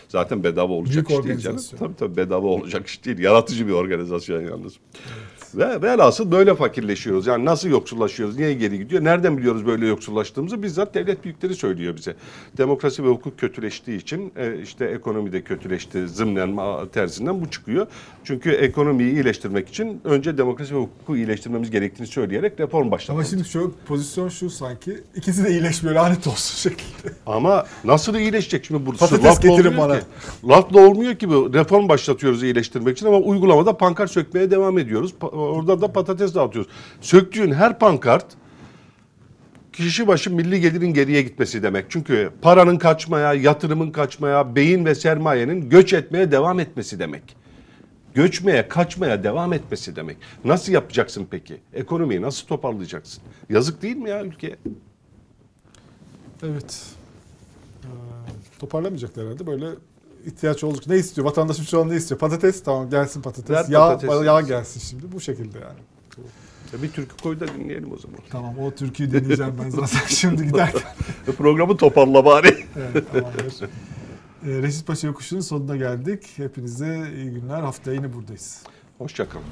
Zaten bedava olacak Büyük iş değil canım. Tabii tabii bedava olacak iş değil. Yaratıcı bir organizasyon yalnız. Ve velhasıl böyle fakirleşiyoruz. Yani nasıl yoksullaşıyoruz? Niye geri gidiyor? Nereden biliyoruz böyle yoksullaştığımızı? Bizzat devlet büyükleri söylüyor bize. Demokrasi ve hukuk kötüleştiği için e, işte ekonomi de kötüleşti. Zımnen tersinden bu çıkıyor. Çünkü ekonomiyi iyileştirmek için önce demokrasi ve hukuku iyileştirmemiz gerektiğini söyleyerek reform Ama başlatmak. şimdi şu pozisyon şu sanki ikisi de iyileşmiyor lanet olsun şekilde. Ama nasıl iyileşecek şimdi bu Patates getirin olmuyor bana. Ki. Lafla olmuyor ki bu. Reform başlatıyoruz iyileştirmek için ama uygulamada pankart sökmeye devam ediyoruz. Pa- orada da patates dağıtıyoruz. Söktüğün her pankart kişi başı milli gelirin geriye gitmesi demek. Çünkü paranın kaçmaya, yatırımın kaçmaya, beyin ve sermayenin göç etmeye devam etmesi demek. Göçmeye, kaçmaya devam etmesi demek. Nasıl yapacaksın peki? Ekonomiyi nasıl toparlayacaksın? Yazık değil mi ya ülkeye? Evet. Ee, toparlamayacaklar herhalde böyle ihtiyaç oldukça ne istiyor? Vatandaşım şu an ne istiyor? Patates tamam gelsin patates. Ver yağ, yağ gelsin şimdi bu şekilde yani. Ya bir türkü koy da dinleyelim o zaman. Tamam o türküyü dinleyeceğim ben zaten şimdi giderken. Programı toparla bari. Evet tamamdır. Ee, Reşit Paşa Yokuşu'nun sonuna geldik. Hepinize iyi günler. Haftaya yine buradayız. Hoşçakalın.